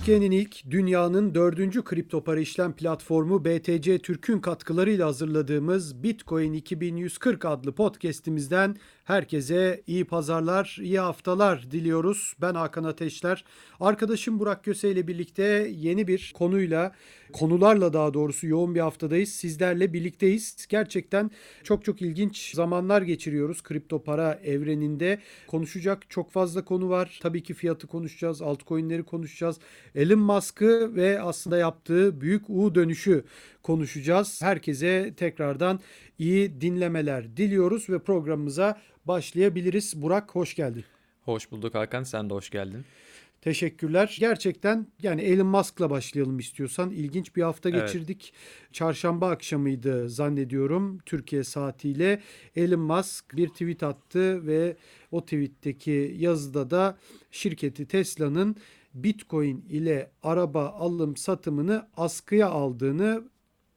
Türkiye'nin ilk, dünyanın dördüncü kripto para işlem platformu BTC Türk'ün katkılarıyla hazırladığımız Bitcoin 2140 adlı podcast'imizden herkese iyi pazarlar, iyi haftalar diliyoruz. Ben Hakan Ateşler. Arkadaşım Burak Köse ile birlikte yeni bir konuyla, konularla daha doğrusu yoğun bir haftadayız. Sizlerle birlikteyiz. Gerçekten çok çok ilginç zamanlar geçiriyoruz kripto para evreninde. Konuşacak çok fazla konu var. Tabii ki fiyatı konuşacağız, altcoin'leri konuşacağız. Elon Musk'ı ve aslında yaptığı büyük U dönüşü konuşacağız. Herkese tekrardan iyi dinlemeler diliyoruz ve programımıza başlayabiliriz. Burak hoş geldin. Hoş bulduk Hakan sen de hoş geldin. Teşekkürler. Gerçekten yani Elon Musk'la başlayalım istiyorsan. İlginç bir hafta evet. geçirdik. Çarşamba akşamıydı zannediyorum Türkiye saatiyle. Elon Musk bir tweet attı ve o tweetteki yazıda da şirketi Tesla'nın Bitcoin ile araba alım satımını askıya aldığını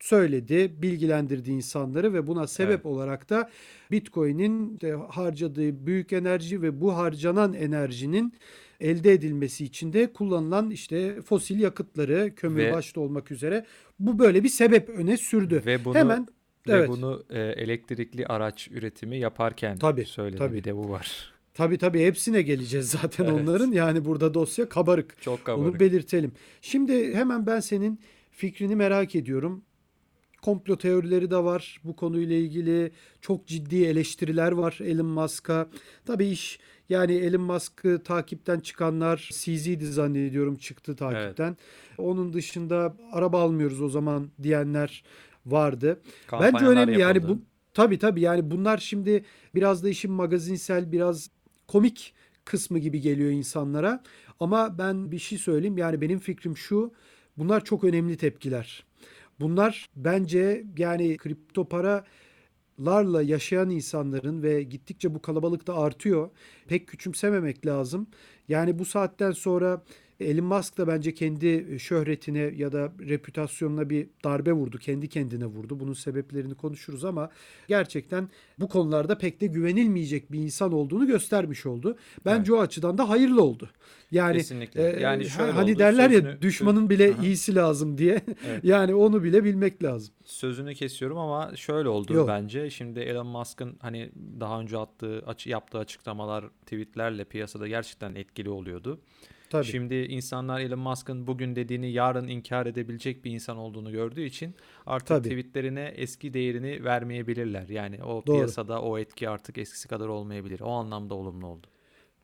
söyledi, bilgilendirdi insanları ve buna sebep evet. olarak da Bitcoin'in harcadığı büyük enerji ve bu harcanan enerjinin elde edilmesi için de kullanılan işte fosil yakıtları, kömür ve, başta olmak üzere bu böyle bir sebep öne sürdü. Ve bunu Hemen ve evet. bunu e, elektrikli araç üretimi yaparken tabii, söyledi. Tabii. Bir de bu var. Tabii tabii hepsine geleceğiz zaten evet. onların. Yani burada dosya kabarık. Çok kabarık. Onu belirtelim. Şimdi hemen ben senin fikrini merak ediyorum komplo teorileri de var bu konuyla ilgili. Çok ciddi eleştiriler var Elon Musk'a. Tabii iş yani Elon Musk'ı takipten çıkanlar CZ'di zannediyorum çıktı takipten. Evet. Onun dışında araba almıyoruz o zaman diyenler vardı. Bence önemli yapıldı. yani bu tabii tabii yani bunlar şimdi biraz da işin magazinsel biraz komik kısmı gibi geliyor insanlara. Ama ben bir şey söyleyeyim yani benim fikrim şu bunlar çok önemli tepkiler. Bunlar bence yani kripto paralarla yaşayan insanların ve gittikçe bu kalabalık da artıyor. Pek küçümsememek lazım. Yani bu saatten sonra Elon Musk da bence kendi şöhretine ya da reputasyonuna bir darbe vurdu. Kendi kendine vurdu. Bunun sebeplerini konuşuruz ama gerçekten bu konularda pek de güvenilmeyecek bir insan olduğunu göstermiş oldu. Bence evet. o açıdan da hayırlı oldu. Yani Kesinlikle. E, yani şöyle hani oldu, derler sözünü, ya düşmanın bile Aha. iyisi lazım diye. Evet. yani onu bile bilmek lazım. Sözünü kesiyorum ama şöyle oldu Yok. bence. Şimdi Elon Musk'ın hani daha önce attığı yaptığı açıklamalar tweetlerle piyasada gerçekten etkili oluyordu. Tabii. Şimdi insanlar Elon Musk'ın bugün dediğini yarın inkar edebilecek bir insan olduğunu gördüğü için artık Tabii. tweetlerine eski değerini vermeyebilirler. Yani o Doğru. piyasada o etki artık eskisi kadar olmayabilir. O anlamda olumlu oldu.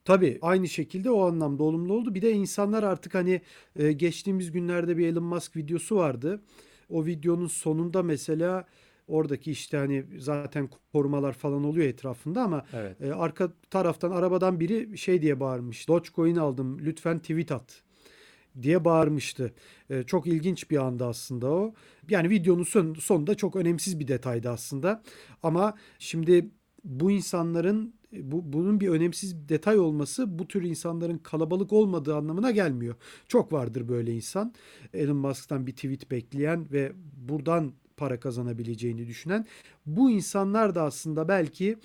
Tabii aynı şekilde o anlamda olumlu oldu. Bir de insanlar artık hani e, geçtiğimiz günlerde bir Elon Musk videosu vardı. O videonun sonunda mesela Oradaki işte hani zaten korumalar falan oluyor etrafında ama evet. e, arka taraftan arabadan biri şey diye bağırmış. Dogecoin aldım lütfen tweet at diye bağırmıştı. E, çok ilginç bir anda aslında o. Yani videonun son, sonunda çok önemsiz bir detaydı aslında. Ama şimdi bu insanların bu, bunun bir önemsiz detay olması bu tür insanların kalabalık olmadığı anlamına gelmiyor. Çok vardır böyle insan. Elon Musk'tan bir tweet bekleyen ve buradan para kazanabileceğini düşünen bu insanlar da aslında belki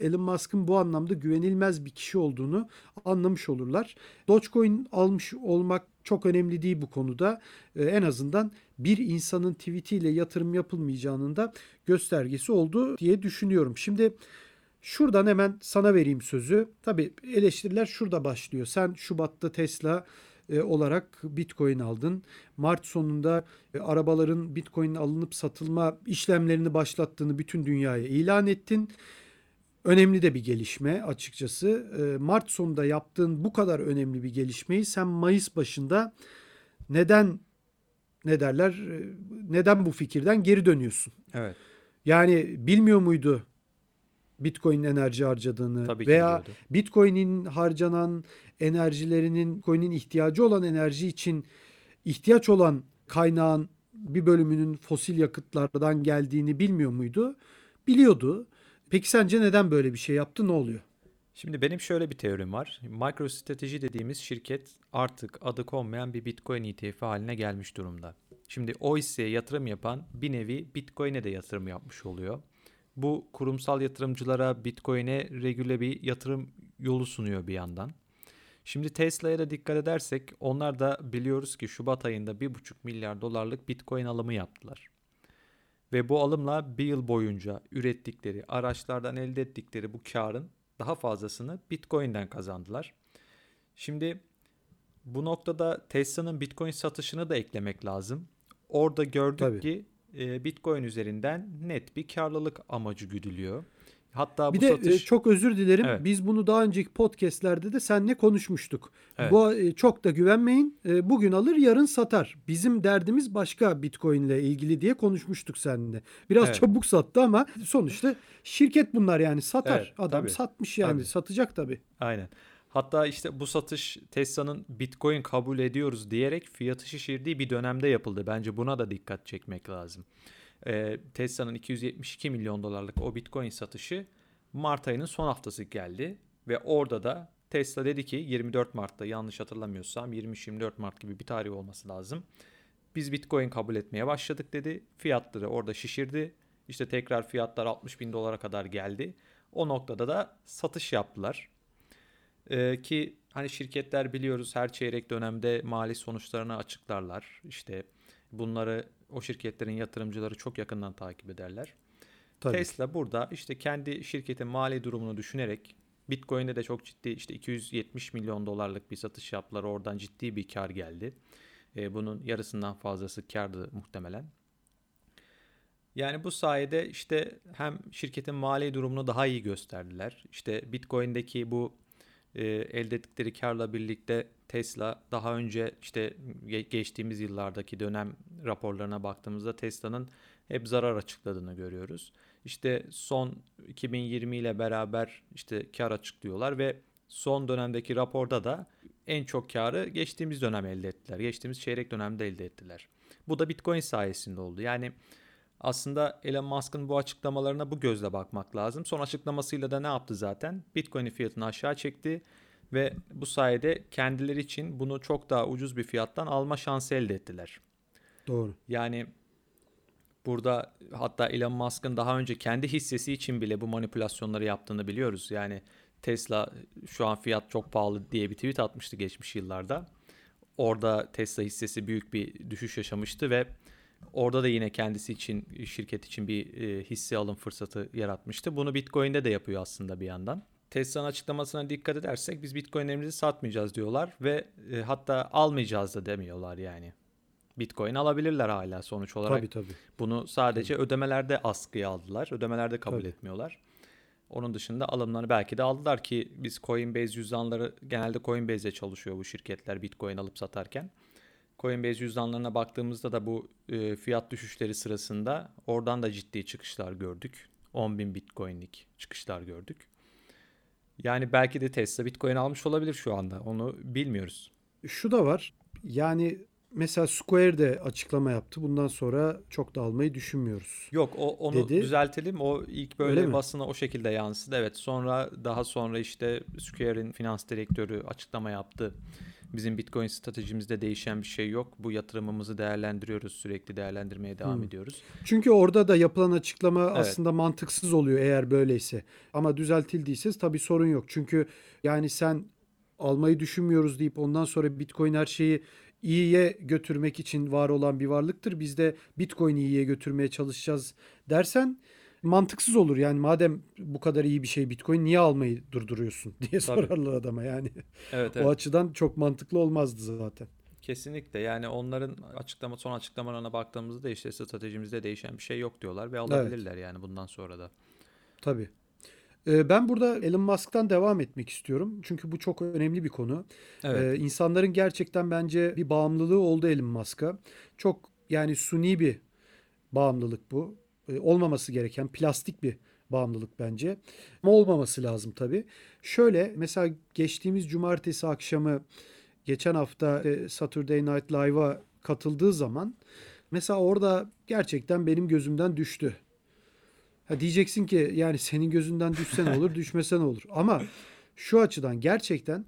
Elon Musk'ın bu anlamda güvenilmez bir kişi olduğunu anlamış olurlar. Dogecoin almış olmak çok önemli değil bu konuda. Ee, en azından bir insanın tweetiyle yatırım yapılmayacağının da göstergesi oldu diye düşünüyorum. Şimdi şuradan hemen sana vereyim sözü. Tabii eleştiriler şurada başlıyor. Sen Şubat'ta Tesla e, olarak Bitcoin aldın. Mart sonunda e, arabaların Bitcoin alınıp satılma işlemlerini başlattığını bütün dünyaya ilan ettin. Önemli de bir gelişme açıkçası. E, Mart sonunda yaptığın bu kadar önemli bir gelişmeyi sen Mayıs başında neden ne derler neden bu fikirden geri dönüyorsun? Evet. Yani bilmiyor muydu Bitcoin enerji harcadığını Tabii veya. Bitcoin'in harcanan enerjilerinin coin'in ihtiyacı olan enerji için ihtiyaç olan kaynağın bir bölümünün fosil yakıtlardan geldiğini bilmiyor muydu? Biliyordu. Peki sence neden böyle bir şey yaptı? Ne oluyor? Şimdi benim şöyle bir teorim var. MicroStrategy dediğimiz şirket artık adı konmayan bir Bitcoin ETF haline gelmiş durumda. Şimdi o hisseye yatırım yapan bir nevi Bitcoin'e de yatırım yapmış oluyor. Bu kurumsal yatırımcılara Bitcoin'e regüle bir yatırım yolu sunuyor bir yandan. Şimdi Tesla'ya da dikkat edersek onlar da biliyoruz ki Şubat ayında 1,5 milyar dolarlık Bitcoin alımı yaptılar. Ve bu alımla bir yıl boyunca ürettikleri araçlardan elde ettikleri bu karın daha fazlasını Bitcoin'den kazandılar. Şimdi bu noktada Tesla'nın Bitcoin satışını da eklemek lazım. Orada gördük Tabii. ki e, Bitcoin üzerinden net bir karlılık amacı güdülüyor. Hatta bir bu de e, satış... çok özür dilerim. Evet. Biz bunu daha önceki podcastlerde de seninle konuşmuştuk. Evet. Bu e, çok da güvenmeyin. Bugün alır, yarın satar. Bizim derdimiz başka Bitcoin ile ilgili diye konuşmuştuk seninle. Biraz evet. çabuk sattı ama sonuçta şirket bunlar yani satar. Evet, Adam tabii. satmış yani. Tabii. Satacak tabii. Aynen. Hatta işte bu satış Tesla'nın Bitcoin kabul ediyoruz diyerek fiyatı şişirdiği bir dönemde yapıldı. Bence buna da dikkat çekmek lazım. Ee, Tesla'nın 272 milyon dolarlık o Bitcoin satışı Mart ayının son haftası geldi. Ve orada da Tesla dedi ki 24 Mart'ta yanlış hatırlamıyorsam 23-24 Mart gibi bir tarih olması lazım. Biz Bitcoin kabul etmeye başladık dedi. Fiyatları orada şişirdi. İşte tekrar fiyatlar 60 bin dolara kadar geldi. O noktada da satış yaptılar. Ee, ki hani şirketler biliyoruz her çeyrek dönemde mali sonuçlarını açıklarlar. İşte bunları o şirketlerin yatırımcıları çok yakından takip ederler. Tabii. Tesla burada işte kendi şirketin mali durumunu düşünerek Bitcoin'de de çok ciddi işte 270 milyon dolarlık bir satış yaptılar. Oradan ciddi bir kar geldi. Ee, bunun yarısından fazlası kardı muhtemelen. Yani bu sayede işte hem şirketin mali durumunu daha iyi gösterdiler. İşte Bitcoin'deki bu e, elde ettikleri karla birlikte Tesla daha önce işte geçtiğimiz yıllardaki dönem raporlarına baktığımızda Tesla'nın hep zarar açıkladığını görüyoruz. İşte son 2020 ile beraber işte kar açıklıyorlar ve son dönemdeki raporda da en çok karı geçtiğimiz dönem elde ettiler. Geçtiğimiz çeyrek dönemde elde ettiler. Bu da Bitcoin sayesinde oldu. Yani aslında Elon Musk'ın bu açıklamalarına bu gözle bakmak lazım. Son açıklamasıyla da ne yaptı zaten? Bitcoin'in fiyatını aşağı çekti ve bu sayede kendileri için bunu çok daha ucuz bir fiyattan alma şansı elde ettiler. Doğru. Yani burada hatta Elon Musk'ın daha önce kendi hissesi için bile bu manipülasyonları yaptığını biliyoruz. Yani Tesla şu an fiyat çok pahalı diye bir tweet atmıştı geçmiş yıllarda. Orada Tesla hissesi büyük bir düşüş yaşamıştı ve Orada da yine kendisi için, şirket için bir e, hisse alım fırsatı yaratmıştı. Bunu Bitcoin'de de yapıyor aslında bir yandan. Tesla'nın açıklamasına dikkat edersek biz Bitcoin'lerimizi satmayacağız diyorlar ve e, hatta almayacağız da demiyorlar yani. Bitcoin alabilirler hala sonuç olarak. Tabii tabii. Bunu sadece tabii. ödemelerde askıya aldılar. Ödemelerde kabul tabii. etmiyorlar. Onun dışında alımlarını belki de aldılar ki biz Coinbase cüzdanları genelde Coinbase'e çalışıyor bu şirketler Bitcoin alıp satarken. Coinbase cüzdanlarına baktığımızda da bu e, fiyat düşüşleri sırasında oradan da ciddi çıkışlar gördük. 10.000 Bitcoin'lik çıkışlar gördük. Yani belki de Tesla Bitcoin almış olabilir şu anda. Onu bilmiyoruz. Şu da var. Yani mesela Square de açıklama yaptı. Bundan sonra çok da almayı düşünmüyoruz. Yok o onu dedi. düzeltelim. O ilk böyle Öyle basına mi? o şekilde yansıdı. Evet sonra daha sonra işte Square'in finans direktörü açıklama yaptı. Bizim Bitcoin stratejimizde değişen bir şey yok. Bu yatırımımızı değerlendiriyoruz. Sürekli değerlendirmeye devam hmm. ediyoruz. Çünkü orada da yapılan açıklama evet. aslında mantıksız oluyor eğer böyleyse. Ama düzeltildiyse tabii sorun yok. Çünkü yani sen almayı düşünmüyoruz deyip ondan sonra Bitcoin her şeyi iyiye götürmek için var olan bir varlıktır. Biz de Bitcoin'i iyiye götürmeye çalışacağız dersen mantıksız olur. Yani madem bu kadar iyi bir şey Bitcoin niye almayı durduruyorsun diye Tabii. sorarlar adama yani. Evet, evet. O açıdan çok mantıklı olmazdı zaten. Kesinlikle yani onların açıklama son açıklamalarına baktığımızda da işte stratejimizde değişen bir şey yok diyorlar ve alabilirler evet. yani bundan sonra da. Tabii. Ee, ben burada Elon Musk'tan devam etmek istiyorum. Çünkü bu çok önemli bir konu. Evet. Ee, insanların gerçekten bence bir bağımlılığı oldu Elon Musk'a. Çok yani suni bir bağımlılık bu. E, olmaması gereken plastik bir bağımlılık bence. Ama olmaması lazım tabii. Şöyle mesela geçtiğimiz cumartesi akşamı geçen hafta e, Saturday Night Live'a katıldığı zaman mesela orada gerçekten benim gözümden düştü. Ha diyeceksin ki yani senin gözünden düşsen olur, düşmesen olur. Ama şu açıdan gerçekten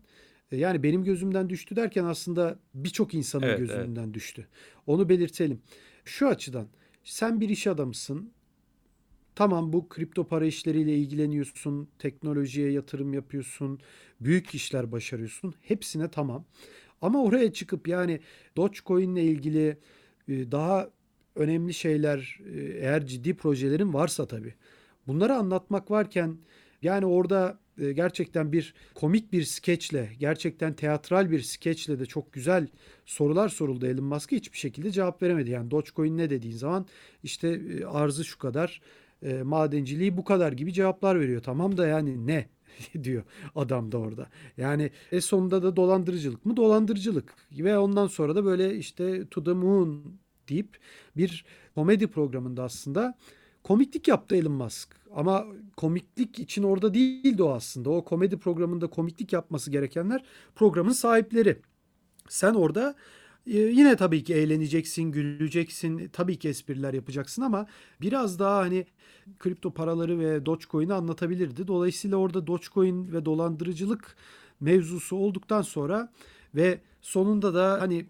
e, yani benim gözümden düştü derken aslında birçok insanın evet, gözünden evet. düştü. Onu belirtelim. Şu açıdan sen bir iş adamısın. tamam bu kripto para işleriyle ilgileniyorsun, teknolojiye yatırım yapıyorsun, büyük işler başarıyorsun. Hepsine tamam. Ama oraya çıkıp yani Dogecoin ile ilgili e, daha önemli şeyler e, eğer ciddi projelerin varsa tabii. Bunları anlatmak varken yani orada gerçekten bir komik bir skeçle, gerçekten teatral bir skeçle de çok güzel sorular soruldu Elon Musk'a hiçbir şekilde cevap veremedi. Yani Dogecoin ne dediğin zaman işte arzı şu kadar, madenciliği bu kadar gibi cevaplar veriyor. Tamam da yani ne? diyor adam da orada. Yani e sonunda da dolandırıcılık mı? Dolandırıcılık. Ve ondan sonra da böyle işte to the moon deyip bir komedi programında aslında komiklik yaptı Elon Musk. Ama komiklik için orada değildi o aslında. O komedi programında komiklik yapması gerekenler programın sahipleri. Sen orada ee, yine tabii ki eğleneceksin, güleceksin, tabii ki espriler yapacaksın ama biraz daha hani kripto paraları ve Dogecoin'i anlatabilirdi. Dolayısıyla orada Dogecoin ve dolandırıcılık mevzusu olduktan sonra ve sonunda da hani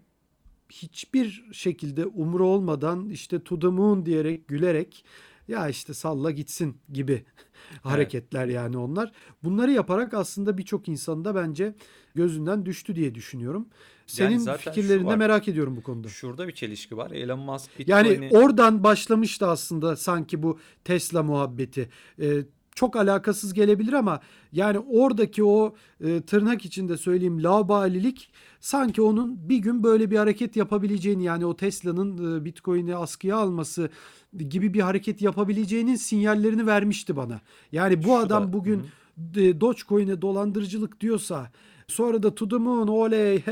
hiçbir şekilde umru olmadan işte to the moon diyerek gülerek ya işte salla gitsin gibi hareketler evet. yani onlar. Bunları yaparak aslında birçok insanın da bence gözünden düştü diye düşünüyorum. Senin yani fikirlerini de merak ediyorum bu konuda. Şurada bir çelişki var. Elon Musk Bitcoin'i... Yani oradan başlamıştı aslında sanki bu Tesla muhabbeti. Ee, çok alakasız gelebilir ama yani oradaki o e, tırnak içinde söyleyeyim laubalilik sanki onun bir gün böyle bir hareket yapabileceğini yani o Tesla'nın e, Bitcoin'i askıya alması gibi bir hareket yapabileceğinin sinyallerini vermişti bana. Yani bu Şu adam da, bugün hı. Dogecoin'e dolandırıcılık diyorsa sonra da to the moon oley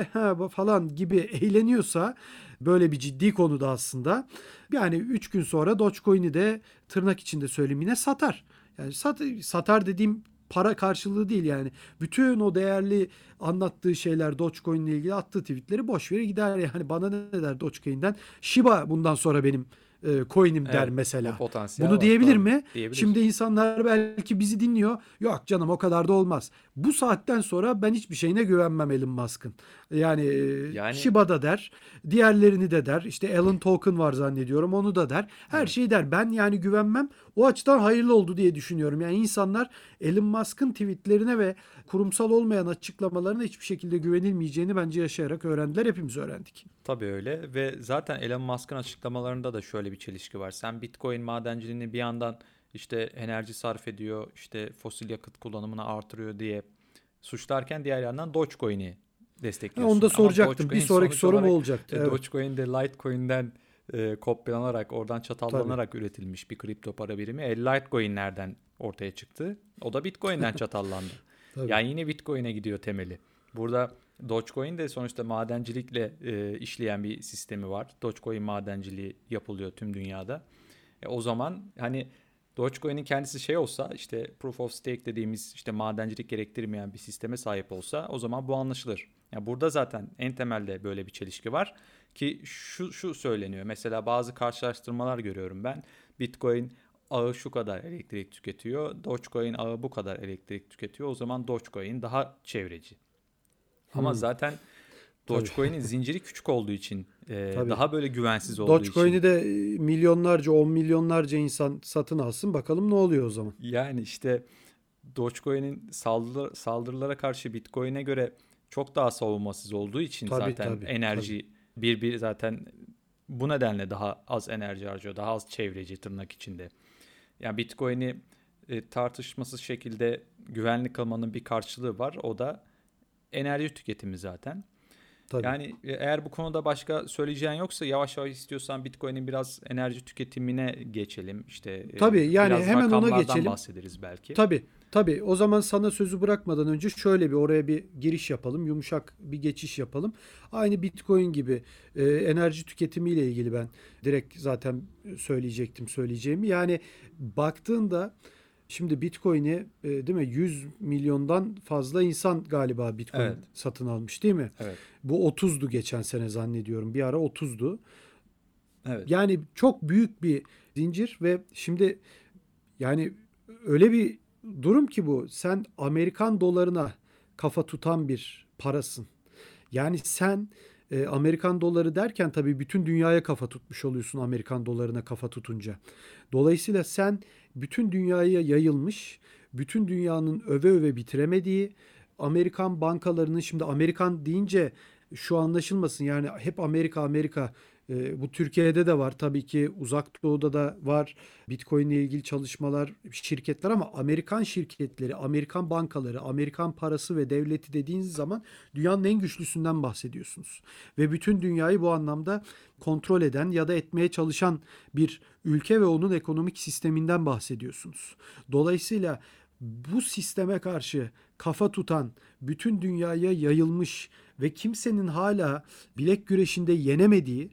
falan gibi eğleniyorsa böyle bir ciddi konuda aslında yani 3 gün sonra Dogecoin'i de tırnak içinde söyleyeyim yine satar. Yani sat, satar dediğim para karşılığı değil yani. Bütün o değerli anlattığı şeyler Dogecoin ile ilgili attığı tweetleri boş verir gider yani bana ne der Dogecoin'den. Shiba bundan sonra benim e, coin'im der mesela. Bunu diyebilir mi? Diyebilir. Şimdi insanlar belki bizi dinliyor. Yok canım o kadar da olmaz. Bu saatten sonra ben hiçbir şeyine güvenmem Elon Musk'ın. Yani, e, yani Shiba da der. Diğerlerini de der. İşte Alan Token var zannediyorum. Onu da der. Her evet. şeyi der. Ben yani güvenmem. O açıdan hayırlı oldu diye düşünüyorum. Yani insanlar Elon Musk'ın tweetlerine ve kurumsal olmayan açıklamalarına hiçbir şekilde güvenilmeyeceğini bence yaşayarak öğrendiler. Hepimiz öğrendik. Tabii öyle ve zaten Elon Musk'ın açıklamalarında da şöyle bir çelişki var. Sen Bitcoin madenciliğini bir yandan işte enerji sarf ediyor, işte fosil yakıt kullanımını artırıyor diye suçlarken diğer yandan Dogecoin'i destekliyorsun. onu da soracaktım. Bir sonraki sorum olarak, olacaktı. E, evet. Dogecoin de Litecoin'den e, kopyalanarak, oradan çatallanarak Tabii. üretilmiş bir kripto para birimi. E, Litecoin nereden ortaya çıktı? O da Bitcoin'den çatallandı. Tabii. Yani yine Bitcoin'e gidiyor temeli. Burada Dogecoin de sonuçta madencilikle e, işleyen bir sistemi var. Dogecoin madenciliği yapılıyor tüm dünyada. E, o zaman hani Dogecoin'in kendisi şey olsa işte proof of stake dediğimiz işte madencilik gerektirmeyen bir sisteme sahip olsa o zaman bu anlaşılır. Yani burada zaten en temelde böyle bir çelişki var ki şu şu söyleniyor. Mesela bazı karşılaştırmalar görüyorum ben. Bitcoin ağı şu kadar elektrik tüketiyor. Dogecoin ağı bu kadar elektrik tüketiyor. O zaman Dogecoin daha çevreci. Ama hmm. zaten Dogecoin'in zinciri küçük olduğu için e, daha böyle güvensiz olduğu Dogecoin'i için. Dogecoin'i de milyonlarca, on milyonlarca insan satın alsın. Bakalım ne oluyor o zaman. Yani işte Dogecoin'in saldırı, saldırılara karşı Bitcoin'e göre çok daha savunmasız olduğu için tabii, zaten tabii, enerji tabii. bir bir zaten bu nedenle daha az enerji harcıyor. Daha az çevreci tırnak içinde. Yani Bitcoin'i e, tartışmasız şekilde güvenli kılmanın bir karşılığı var. O da enerji tüketimi zaten. Tabii. Yani e, eğer bu konuda başka söyleyeceğin yoksa yavaş yavaş istiyorsan Bitcoin'in biraz enerji tüketimine geçelim. İşte e, Tabii yani hemen ona geçelim. bahsederiz belki. Tabii. Tabii o zaman sana sözü bırakmadan önce şöyle bir oraya bir giriş yapalım. Yumuşak bir geçiş yapalım. Aynı Bitcoin gibi e, enerji tüketimiyle ilgili ben direkt zaten söyleyecektim söyleyeceğimi. Yani baktığında Şimdi Bitcoin'i e, değil mi 100 milyondan fazla insan galiba Bitcoin evet. satın almış değil mi? Evet. Bu 30'du geçen sene zannediyorum. Bir ara 30'du. Evet. Yani çok büyük bir zincir ve şimdi yani öyle bir durum ki bu. Sen Amerikan dolarına kafa tutan bir parasın. Yani sen e, Amerikan doları derken tabii bütün dünyaya kafa tutmuş oluyorsun Amerikan dolarına kafa tutunca. Dolayısıyla sen bütün dünyaya yayılmış, bütün dünyanın öve öve bitiremediği Amerikan bankalarının şimdi Amerikan deyince şu anlaşılmasın yani hep Amerika Amerika e, bu Türkiye'de de var tabii ki uzak doğuda da var Bitcoin ile ilgili çalışmalar şirketler ama Amerikan şirketleri, Amerikan bankaları, Amerikan parası ve devleti dediğiniz zaman dünyanın en güçlüsünden bahsediyorsunuz. Ve bütün dünyayı bu anlamda kontrol eden ya da etmeye çalışan bir ülke ve onun ekonomik sisteminden bahsediyorsunuz. Dolayısıyla bu sisteme karşı kafa tutan, bütün dünyaya yayılmış ve kimsenin hala bilek güreşinde yenemediği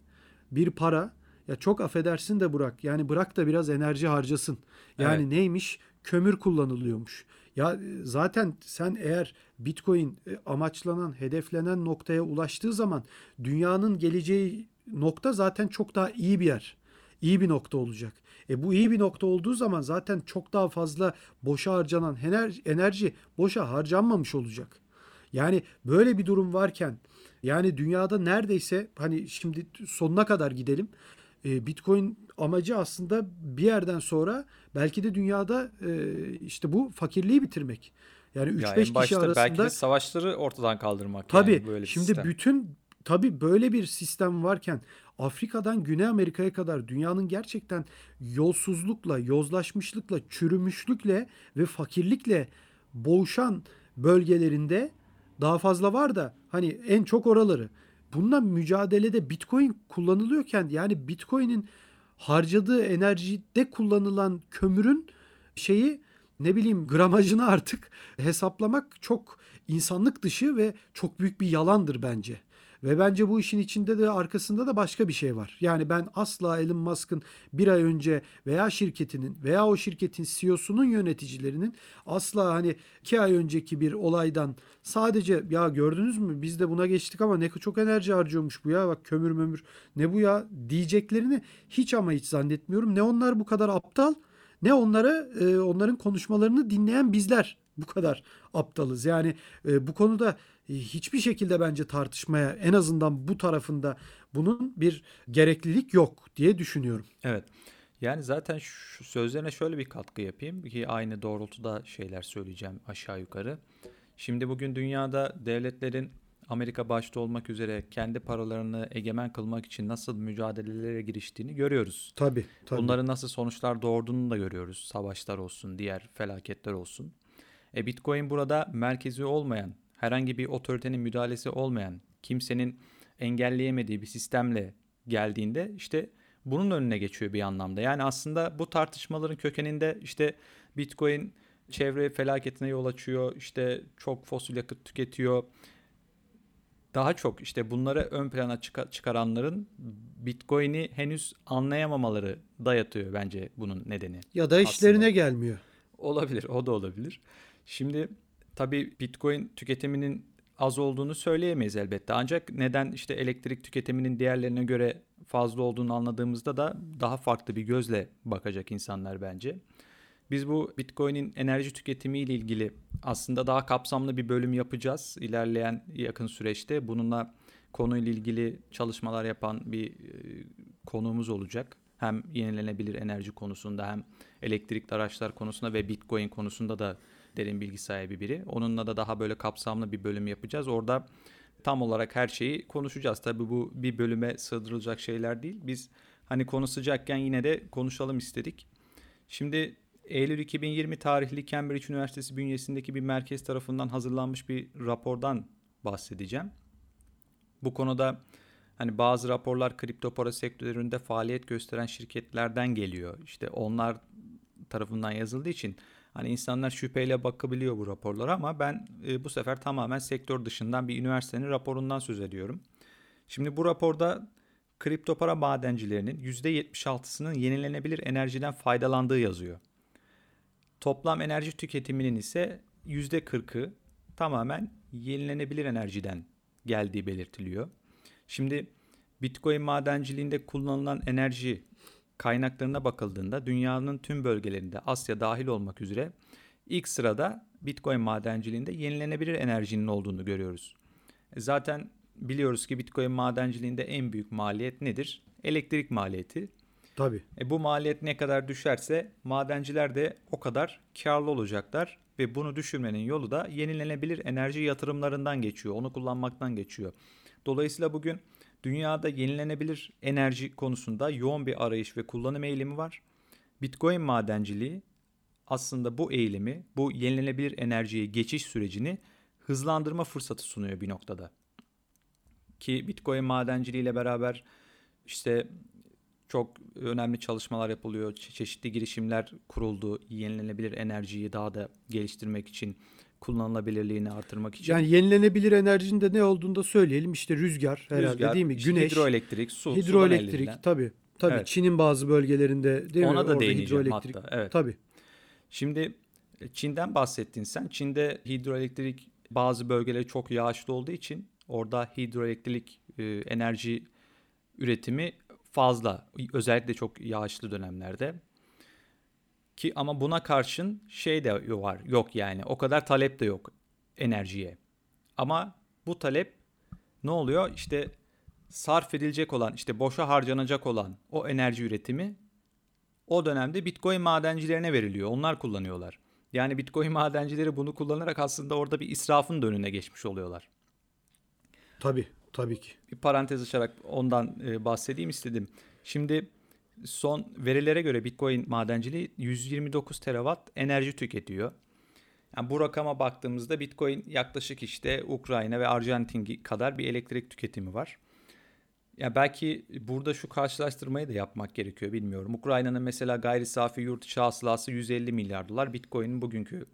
bir para ya çok affedersin de bırak. Yani bırak da biraz enerji harcasın. Yani evet. neymiş? Kömür kullanılıyormuş. Ya e, zaten sen eğer Bitcoin e, amaçlanan, hedeflenen noktaya ulaştığı zaman dünyanın geleceği nokta zaten çok daha iyi bir yer. İyi bir nokta olacak. E bu iyi bir nokta olduğu zaman zaten çok daha fazla boşa harcanan enerji, enerji boşa harcanmamış olacak. Yani böyle bir durum varken yani dünyada neredeyse hani şimdi sonuna kadar gidelim. E, Bitcoin amacı aslında bir yerden sonra belki de dünyada e, işte bu fakirliği bitirmek. Yani 3-5 kişi arasında belki de savaşları ortadan kaldırmak. Tabii yani böyle şimdi sistem. bütün tabii böyle bir sistem varken Afrika'dan Güney Amerika'ya kadar dünyanın gerçekten yolsuzlukla, yozlaşmışlıkla, çürümüşlükle ve fakirlikle boğuşan bölgelerinde daha fazla var da hani en çok oraları. Bununla mücadelede Bitcoin kullanılıyorken yani Bitcoin'in harcadığı enerjide kullanılan kömürün şeyi ne bileyim gramajını artık hesaplamak çok insanlık dışı ve çok büyük bir yalandır bence. Ve bence bu işin içinde de arkasında da başka bir şey var. Yani ben asla Elon Musk'ın bir ay önce veya şirketinin veya o şirketin CEO'sunun yöneticilerinin asla hani iki ay önceki bir olaydan sadece ya gördünüz mü biz de buna geçtik ama ne çok enerji harcıyormuş bu ya bak kömür mömür ne bu ya diyeceklerini hiç ama hiç zannetmiyorum. Ne onlar bu kadar aptal ne onlara e, onların konuşmalarını dinleyen bizler bu kadar aptalız. Yani e, bu konuda e, hiçbir şekilde bence tartışmaya en azından bu tarafında bunun bir gereklilik yok diye düşünüyorum. Evet. Yani zaten şu sözlerine şöyle bir katkı yapayım ki aynı doğrultuda şeyler söyleyeceğim aşağı yukarı. Şimdi bugün dünyada devletlerin Amerika başta olmak üzere kendi paralarını egemen kılmak için nasıl mücadelelere giriştiğini görüyoruz. Tabii, tabii. Bunların nasıl sonuçlar doğurduğunu da görüyoruz. Savaşlar olsun, diğer felaketler olsun. E Bitcoin burada merkezi olmayan, herhangi bir otoritenin müdahalesi olmayan, kimsenin engelleyemediği bir sistemle geldiğinde işte bunun önüne geçiyor bir anlamda. Yani aslında bu tartışmaların kökeninde işte Bitcoin çevre felaketine yol açıyor, işte çok fosil yakıt tüketiyor. Daha çok işte bunları ön plana çıkaranların Bitcoin'i henüz anlayamamaları dayatıyor bence bunun nedeni. Ya da işlerine aslında. gelmiyor. Olabilir, o da olabilir. Şimdi tabii Bitcoin tüketiminin az olduğunu söyleyemeyiz elbette. Ancak neden işte elektrik tüketiminin diğerlerine göre fazla olduğunu anladığımızda da daha farklı bir gözle bakacak insanlar bence. Biz bu Bitcoin'in enerji tüketimi ile ilgili aslında daha kapsamlı bir bölüm yapacağız ilerleyen yakın süreçte. Bununla konuyla ilgili çalışmalar yapan bir e, konuğumuz olacak. Hem yenilenebilir enerji konusunda hem elektrikli araçlar konusunda ve Bitcoin konusunda da derin bilgi sahibi biri. Onunla da daha böyle kapsamlı bir bölüm yapacağız. Orada tam olarak her şeyi konuşacağız. Tabii bu bir bölüme sığdırılacak şeyler değil. Biz hani konu sıcakken yine de konuşalım istedik. Şimdi Eylül 2020 tarihli Cambridge Üniversitesi bünyesindeki bir merkez tarafından hazırlanmış bir rapordan bahsedeceğim. Bu konuda hani bazı raporlar kripto para sektöründe faaliyet gösteren şirketlerden geliyor. İşte onlar tarafından yazıldığı için Hani insanlar şüpheyle bakabiliyor bu raporlara ama ben e, bu sefer tamamen sektör dışından bir üniversitenin raporundan söz ediyorum. Şimdi bu raporda kripto para madencilerinin %76'sının yenilenebilir enerjiden faydalandığı yazıyor. Toplam enerji tüketiminin ise %40'ı tamamen yenilenebilir enerjiden geldiği belirtiliyor. Şimdi Bitcoin madenciliğinde kullanılan enerji kaynaklarına bakıldığında dünyanın tüm bölgelerinde Asya dahil olmak üzere ilk sırada Bitcoin madenciliğinde yenilenebilir enerjinin olduğunu görüyoruz. E zaten biliyoruz ki Bitcoin madenciliğinde en büyük maliyet nedir? Elektrik maliyeti. Tabii. E bu maliyet ne kadar düşerse madenciler de o kadar karlı olacaklar ve bunu düşürmenin yolu da yenilenebilir enerji yatırımlarından geçiyor. Onu kullanmaktan geçiyor. Dolayısıyla bugün dünyada yenilenebilir enerji konusunda yoğun bir arayış ve kullanım eğilimi var. Bitcoin madenciliği aslında bu eğilimi, bu yenilenebilir enerjiye geçiş sürecini hızlandırma fırsatı sunuyor bir noktada. Ki Bitcoin madenciliği ile beraber işte çok önemli çalışmalar yapılıyor. çeşitli girişimler kuruldu. Yenilenebilir enerjiyi daha da geliştirmek için, kullanılabilirliğini artırmak için. Yani yenilenebilir enerjinin de ne olduğunu da söyleyelim. İşte rüzgar herhalde rüzgar, değil mi? Güneş, hidroelektrik, su, hidroelektrik tabii. Tabii evet. Çin'in bazı bölgelerinde değil Ona mi? da Orada hidroelektrik. Hatta, evet. Tabii. Şimdi e, Çin'den bahsettin sen. Çin'de hidroelektrik bazı bölgeleri çok yağışlı olduğu için orada hidroelektrik e, enerji üretimi fazla. Özellikle çok yağışlı dönemlerde. Ki ama buna karşın şey de var. Yok yani. O kadar talep de yok enerjiye. Ama bu talep ne oluyor? İşte sarf edilecek olan, işte boşa harcanacak olan o enerji üretimi o dönemde Bitcoin madencilerine veriliyor. Onlar kullanıyorlar. Yani Bitcoin madencileri bunu kullanarak aslında orada bir israfın da önüne geçmiş oluyorlar. Tabii, tabii ki. Bir parantez açarak ondan e, bahsedeyim istedim. Şimdi son verilere göre Bitcoin madenciliği 129 terawatt enerji tüketiyor. Yani bu rakama baktığımızda Bitcoin yaklaşık işte Ukrayna ve Arjantin kadar bir elektrik tüketimi var. Ya belki burada şu karşılaştırmayı da yapmak gerekiyor bilmiyorum. Ukrayna'nın mesela gayri safi yurt içi hasılası 150 milyar dolar. Bitcoin'in bugünkü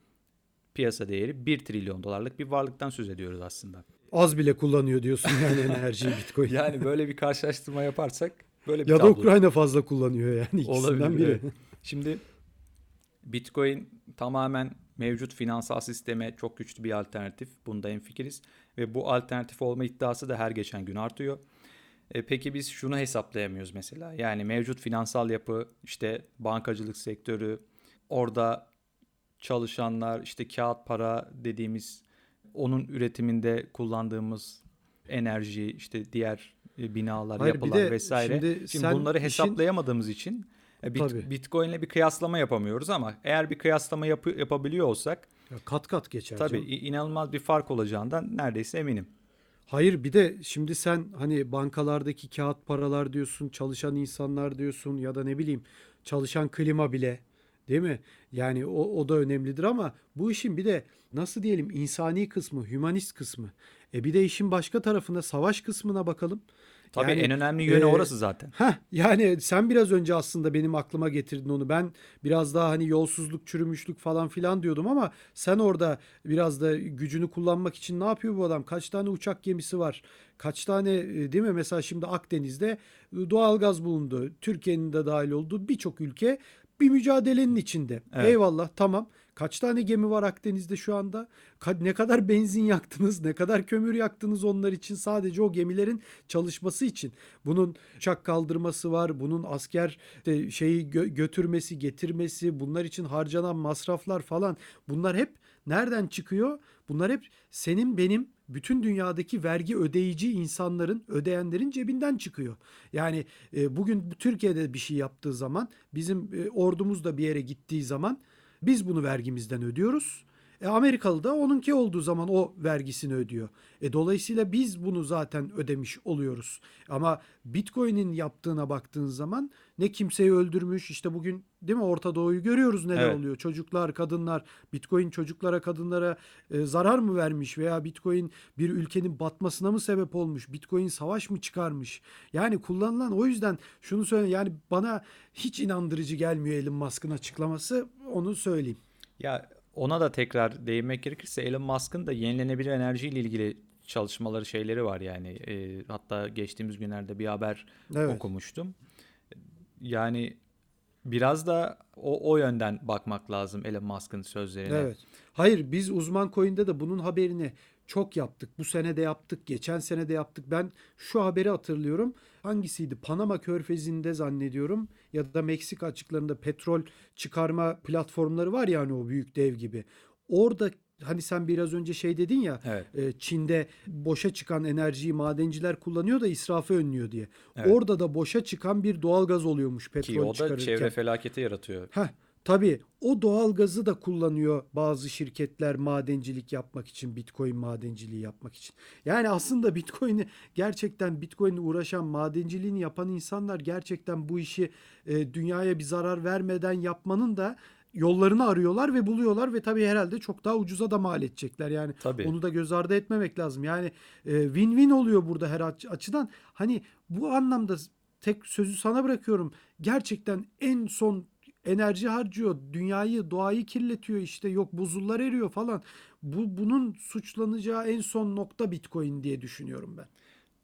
piyasa değeri 1 trilyon dolarlık bir varlıktan söz ediyoruz aslında. Az bile kullanıyor diyorsun yani enerjiyi Bitcoin. yani böyle bir karşılaştırma yaparsak böyle bir Ya tablo. da Ukrayna fazla kullanıyor yani ikisinden Olabilir, biri. Evet. Şimdi Bitcoin tamamen mevcut finansal sisteme çok güçlü bir alternatif. Bunda en fikiriz ve bu alternatif olma iddiası da her geçen gün artıyor. E, peki biz şunu hesaplayamıyoruz mesela. Yani mevcut finansal yapı, işte bankacılık sektörü, orada çalışanlar, işte kağıt para dediğimiz onun üretiminde kullandığımız enerji, işte diğer binalar, Hayır, yapılar de vesaire. Şimdi, şimdi bunları hesaplayamadığımız işin, için e, bit, Bitcoin ile bir kıyaslama yapamıyoruz ama eğer bir kıyaslama yapı, yapabiliyor olsak ya kat kat geçer. Tabii canım. inanılmaz bir fark olacağından neredeyse eminim. Hayır bir de şimdi sen hani bankalardaki kağıt paralar diyorsun, çalışan insanlar diyorsun ya da ne bileyim çalışan klima bile değil mi? Yani o, o da önemlidir ama bu işin bir de nasıl diyelim insani kısmı, hümanist kısmı. E bir de işin başka tarafında savaş kısmına bakalım. Tabii yani, en önemli yönü e, orası zaten. Heh, yani sen biraz önce aslında benim aklıma getirdin onu. Ben biraz daha hani yolsuzluk, çürümüşlük falan filan diyordum ama sen orada biraz da gücünü kullanmak için ne yapıyor bu adam? Kaç tane uçak gemisi var? Kaç tane e, değil mi? Mesela şimdi Akdeniz'de e, doğalgaz bulundu. Türkiye'nin de dahil olduğu birçok ülke bir mücadelenin içinde. Evet. Eyvallah tamam. Kaç tane gemi var Akdeniz'de şu anda? Ne kadar benzin yaktınız, ne kadar kömür yaktınız onlar için sadece o gemilerin çalışması için. Bunun uçak kaldırması var, bunun asker de şeyi gö- götürmesi, getirmesi, bunlar için harcanan masraflar falan. Bunlar hep nereden çıkıyor? Bunlar hep senin benim bütün dünyadaki vergi ödeyici insanların, ödeyenlerin cebinden çıkıyor. Yani e, bugün Türkiye'de bir şey yaptığı zaman, bizim e, ordumuz da bir yere gittiği zaman biz bunu vergimizden ödüyoruz. E Amerikalı da onunki olduğu zaman o vergisini ödüyor. E dolayısıyla biz bunu zaten ödemiş oluyoruz. Ama Bitcoin'in yaptığına baktığın zaman ne kimseyi öldürmüş işte bugün değil mi Orta Doğu'yu görüyoruz neler evet. oluyor. Çocuklar, kadınlar, Bitcoin çocuklara, kadınlara e, zarar mı vermiş veya Bitcoin bir ülkenin batmasına mı sebep olmuş? Bitcoin savaş mı çıkarmış? Yani kullanılan o yüzden şunu söyle yani bana hiç inandırıcı gelmiyor Elon Musk'ın açıklaması onu söyleyeyim. Ya ona da tekrar değinmek gerekirse Elon Musk'ın da yenilenebilir enerji ile ilgili çalışmaları şeyleri var yani. E, hatta geçtiğimiz günlerde bir haber evet. okumuştum. Yani biraz da o, o yönden bakmak lazım Elon Musk'ın sözlerine. Evet. Hayır biz uzman coin'de de bunun haberini çok yaptık. Bu sene de yaptık, geçen sene de yaptık. Ben şu haberi hatırlıyorum. Hangisiydi? Panama Körfezi'nde zannediyorum ya da Meksika açıklarında petrol çıkarma platformları var ya hani o büyük dev gibi. Orada Hani sen biraz önce şey dedin ya evet. e, Çin'de boşa çıkan enerjiyi madenciler kullanıyor da israfı önlüyor diye. Evet. Orada da boşa çıkan bir doğal gaz oluyormuş petrol Ki o da çevre felaketi yaratıyor. Heh, Tabii o doğal gazı da kullanıyor bazı şirketler madencilik yapmak için, Bitcoin madenciliği yapmak için. Yani aslında Bitcoin'i gerçekten Bitcoin'le uğraşan, madenciliğini yapan insanlar gerçekten bu işi e, dünyaya bir zarar vermeden yapmanın da yollarını arıyorlar ve buluyorlar ve tabii herhalde çok daha ucuza da mal edecekler. Yani tabii. onu da göz ardı etmemek lazım. Yani e, win-win oluyor burada her açıdan. Hani bu anlamda tek sözü sana bırakıyorum. Gerçekten en son enerji harcıyor. Dünyayı, doğayı kirletiyor işte. Yok buzullar eriyor falan. Bu bunun suçlanacağı en son nokta Bitcoin diye düşünüyorum ben.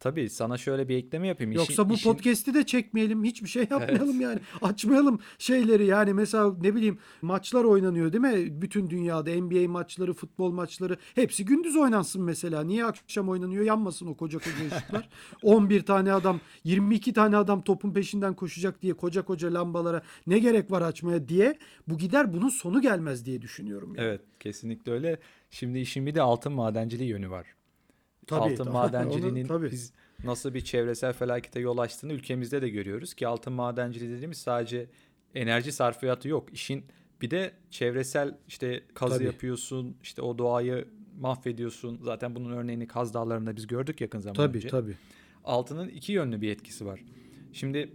Tabii sana şöyle bir ekleme yapayım. Yoksa bu işin... podcast'i de çekmeyelim. Hiçbir şey yapmayalım evet. yani. Açmayalım şeyleri yani mesela ne bileyim maçlar oynanıyor değil mi? Bütün dünyada NBA maçları, futbol maçları hepsi gündüz oynansın mesela. Niye akşam oynanıyor? Yanmasın o koca koca ışıklar. 11 tane adam, 22 tane adam topun peşinden koşacak diye koca koca lambalara ne gerek var açmaya diye bu gider bunun sonu gelmez diye düşünüyorum. Yani. Evet kesinlikle öyle. Şimdi işin bir de altın madenciliği yönü var. Tabii, altın madenciliğinin Onu, tabii. biz nasıl bir çevresel felakete yol açtığını ülkemizde de görüyoruz ki altın madenciliği dediğimiz sadece enerji sarfiyatı yok. İşin bir de çevresel işte kazı tabii. yapıyorsun, işte o doğayı mahvediyorsun. Zaten bunun örneğini Kaz Dağları'nda biz gördük yakın zaman tabii, önce. Tabii tabii. Altının iki yönlü bir etkisi var. Şimdi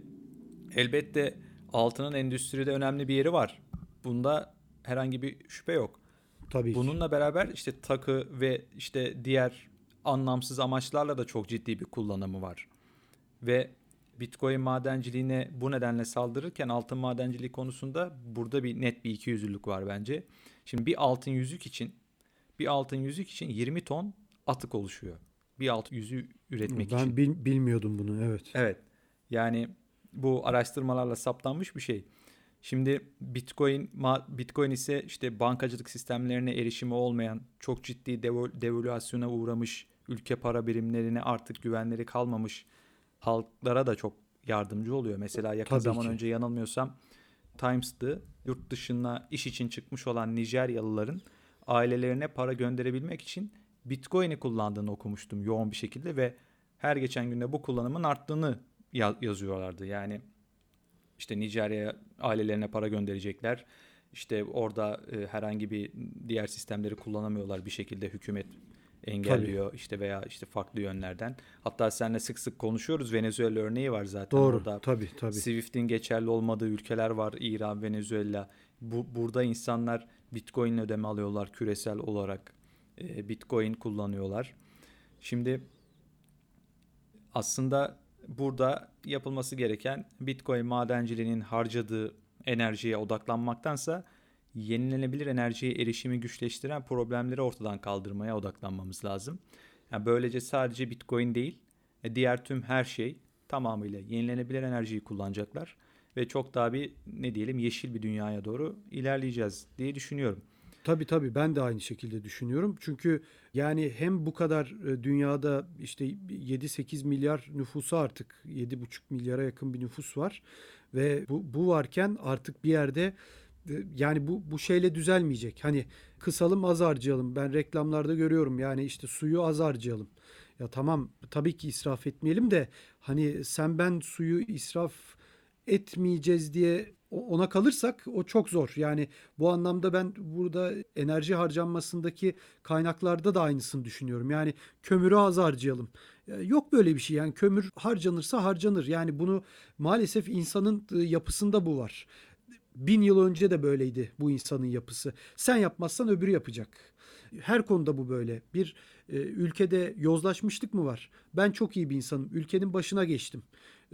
elbette altının endüstride önemli bir yeri var. Bunda herhangi bir şüphe yok. Tabii Bununla ki. beraber işte takı ve işte diğer anlamsız amaçlarla da çok ciddi bir kullanımı var. Ve Bitcoin madenciliğine bu nedenle saldırırken altın madenciliği konusunda burada bir net bir iki yüzlülük var bence. Şimdi bir altın yüzük için bir altın yüzük için 20 ton atık oluşuyor. Bir altın yüzüğü üretmek ben için. Ben bil, bilmiyordum bunu evet. Evet. Yani bu araştırmalarla saptanmış bir şey. Şimdi Bitcoin Bitcoin ise işte bankacılık sistemlerine erişimi olmayan, çok ciddi devalüasyona uğramış ülke para birimlerine artık güvenleri kalmamış halklara da çok yardımcı oluyor. Mesela yakın Tabii zaman ki. önce yanılmıyorsam Times'tı yurt dışına iş için çıkmış olan Nijeryalıların ailelerine para gönderebilmek için Bitcoin'i kullandığını okumuştum yoğun bir şekilde ve her geçen günde bu kullanımın arttığını yazıyorlardı. Yani işte Nijerya ailelerine para gönderecekler. İşte orada e, herhangi bir diğer sistemleri kullanamıyorlar bir şekilde hükümet engelliyor tabii. işte veya işte farklı yönlerden. Hatta seninle sık sık konuşuyoruz. Venezuela örneği var zaten Doğru, orada. Tabii tabii. Swift'in geçerli olmadığı ülkeler var. İran, Venezuela. Bu, burada insanlar Bitcoin ödeme alıyorlar küresel olarak. E, Bitcoin kullanıyorlar. Şimdi aslında burada yapılması gereken Bitcoin madenciliğinin harcadığı enerjiye odaklanmaktansa yenilenebilir enerjiye erişimi güçleştiren problemleri ortadan kaldırmaya odaklanmamız lazım. Yani böylece sadece Bitcoin değil, e, diğer tüm her şey tamamıyla yenilenebilir enerjiyi kullanacaklar ve çok daha bir ne diyelim yeşil bir dünyaya doğru ilerleyeceğiz diye düşünüyorum. Tabii tabii ben de aynı şekilde düşünüyorum. Çünkü yani hem bu kadar e, dünyada işte 7-8 milyar nüfusu artık 7,5 milyara yakın bir nüfus var ve bu, bu varken artık bir yerde yani bu bu şeyle düzelmeyecek. Hani kısalım az harcayalım. Ben reklamlarda görüyorum. Yani işte suyu az harcayalım. Ya tamam tabii ki israf etmeyelim de hani sen ben suyu israf etmeyeceğiz diye ona kalırsak o çok zor. Yani bu anlamda ben burada enerji harcanmasındaki kaynaklarda da aynısını düşünüyorum. Yani kömürü az harcayalım. Yok böyle bir şey yani kömür harcanırsa harcanır. Yani bunu maalesef insanın yapısında bu var. Bin yıl önce de böyleydi bu insanın yapısı. Sen yapmazsan öbürü yapacak. Her konuda bu böyle. Bir e, ülkede yozlaşmışlık mı var? Ben çok iyi bir insanım. Ülkenin başına geçtim.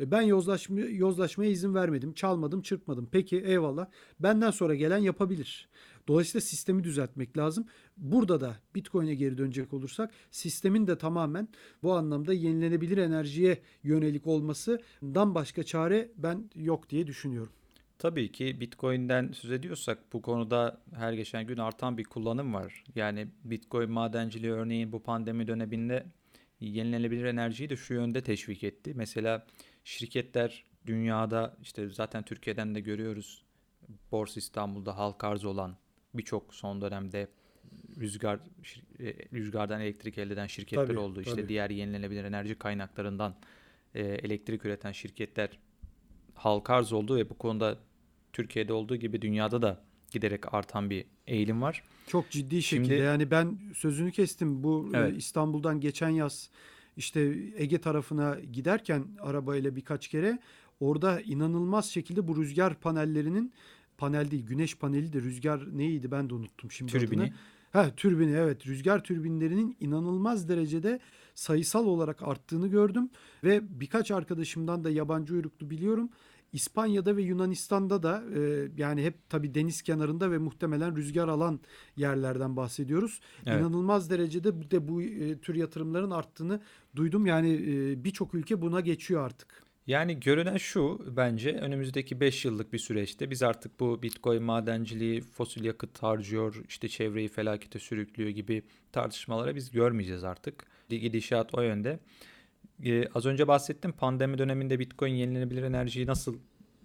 E, ben yozlaşma, yozlaşmaya izin vermedim. Çalmadım, çırpmadım. Peki eyvallah. Benden sonra gelen yapabilir. Dolayısıyla sistemi düzeltmek lazım. Burada da Bitcoin'e geri dönecek olursak sistemin de tamamen bu anlamda yenilenebilir enerjiye yönelik olmasından başka çare ben yok diye düşünüyorum. Tabii ki Bitcoin'den söz ediyorsak bu konuda her geçen gün artan bir kullanım var. Yani Bitcoin madenciliği örneğin bu pandemi döneminde yenilenebilir enerjiyi de şu yönde teşvik etti. Mesela şirketler dünyada işte zaten Türkiye'den de görüyoruz. Borsa İstanbul'da halk arz olan birçok son dönemde rüzgar e, rüzgardan elektrik elde eden şirketler tabii, oldu. İşte tabii. diğer yenilenebilir enerji kaynaklarından e, elektrik üreten şirketler halka arz oldu ve bu konuda Türkiye'de olduğu gibi dünyada da giderek artan bir eğilim var. Çok ciddi şekilde Şimdi, yani ben sözünü kestim bu e, evet. İstanbul'dan geçen yaz işte Ege tarafına giderken arabayla birkaç kere orada inanılmaz şekilde bu rüzgar panellerinin panel değil güneş paneli de rüzgar neydi ben de unuttum şimdi Türbini. adını. Ha türbini evet rüzgar türbinlerinin inanılmaz derecede sayısal olarak arttığını gördüm ve birkaç arkadaşımdan da yabancı uyruklu biliyorum. İspanya'da ve Yunanistan'da da e, yani hep tabii deniz kenarında ve muhtemelen rüzgar alan yerlerden bahsediyoruz. Evet. İnanılmaz derecede de bu e, tür yatırımların arttığını duydum. Yani e, birçok ülke buna geçiyor artık. Yani görünen şu bence önümüzdeki 5 yıllık bir süreçte biz artık bu Bitcoin madenciliği, fosil yakıt harcıyor, işte çevreyi felakete sürüklüyor gibi tartışmalara biz görmeyeceğiz artık. Gidişat o yönde. Ee, az önce bahsettim pandemi döneminde Bitcoin yenilenebilir enerjiyi nasıl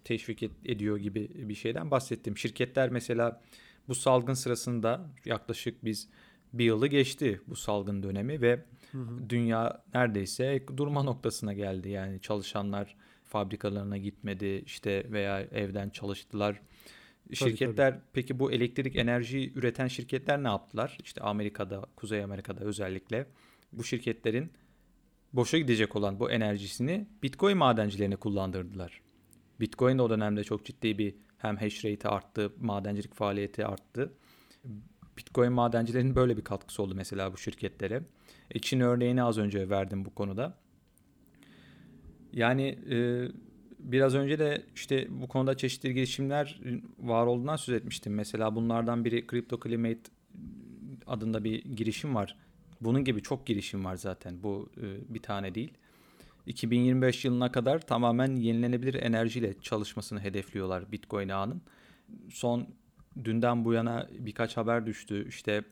teşvik ed- ediyor gibi bir şeyden bahsettim. Şirketler mesela bu salgın sırasında yaklaşık biz bir yılı geçti bu salgın dönemi ve hı hı. dünya neredeyse durma noktasına geldi. Yani çalışanlar fabrikalarına gitmedi işte veya evden çalıştılar. Tabii, şirketler tabii. peki bu elektrik enerji üreten şirketler ne yaptılar? İşte Amerika'da, Kuzey Amerika'da özellikle bu şirketlerin boşa gidecek olan bu enerjisini Bitcoin madencilerine kullandırdılar. Bitcoin de o dönemde çok ciddi bir hem hash rate arttı, madencilik faaliyeti arttı. Bitcoin madencilerinin böyle bir katkısı oldu mesela bu şirketlere. E, Çin örneğini az önce verdim bu konuda. Yani e, biraz önce de işte bu konuda çeşitli girişimler var olduğundan söz etmiştim. Mesela bunlardan biri Crypto Climate adında bir girişim var. Bunun gibi çok girişim var zaten. Bu e, bir tane değil. 2025 yılına kadar tamamen yenilenebilir enerjiyle çalışmasını hedefliyorlar Bitcoin ağının. Son dünden bu yana birkaç haber düştü. İşte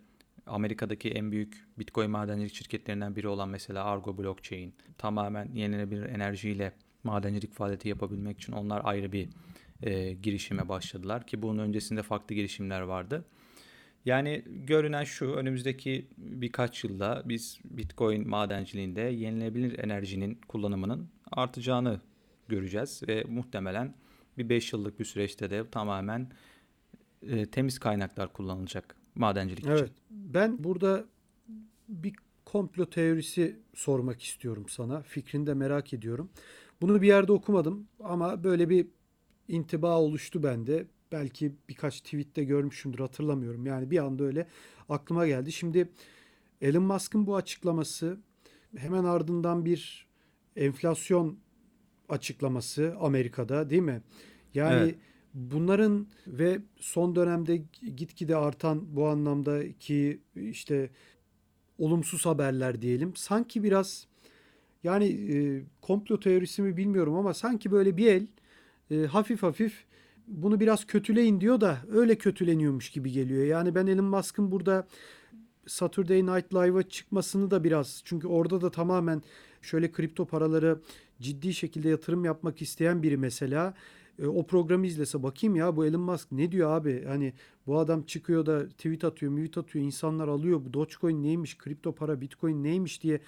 Amerika'daki en büyük Bitcoin madencilik şirketlerinden biri olan mesela Argo Blockchain tamamen yenilenebilir enerjiyle madencilik faaliyeti yapabilmek için onlar ayrı bir e, girişime başladılar ki bunun öncesinde farklı girişimler vardı. Yani görünen şu önümüzdeki birkaç yılda biz Bitcoin madenciliğinde yenilenebilir enerjinin kullanımının artacağını göreceğiz ve muhtemelen bir 5 yıllık bir süreçte de tamamen e, temiz kaynaklar kullanılacak madencilik evet, için. Ben burada bir komplo teorisi sormak istiyorum sana. Fikrini de merak ediyorum. Bunu bir yerde okumadım ama böyle bir intiba oluştu bende belki birkaç tweette görmüşümdür hatırlamıyorum. Yani bir anda öyle aklıma geldi. Şimdi Elon Musk'ın bu açıklaması hemen ardından bir enflasyon açıklaması Amerika'da değil mi? Yani evet. bunların ve son dönemde gitgide artan bu anlamdaki işte olumsuz haberler diyelim. Sanki biraz yani e, komplo teorisi mi bilmiyorum ama sanki böyle bir el e, hafif hafif bunu biraz kötüleyin diyor da öyle kötüleniyormuş gibi geliyor. Yani ben Elon Musk'ın burada Saturday Night Live'a çıkmasını da biraz çünkü orada da tamamen şöyle kripto paraları ciddi şekilde yatırım yapmak isteyen biri mesela e, o programı izlese bakayım ya bu Elon Musk ne diyor abi? Hani bu adam çıkıyor da tweet atıyor, tweet atıyor, insanlar alıyor. Bu Dogecoin neymiş, kripto para, Bitcoin neymiş diye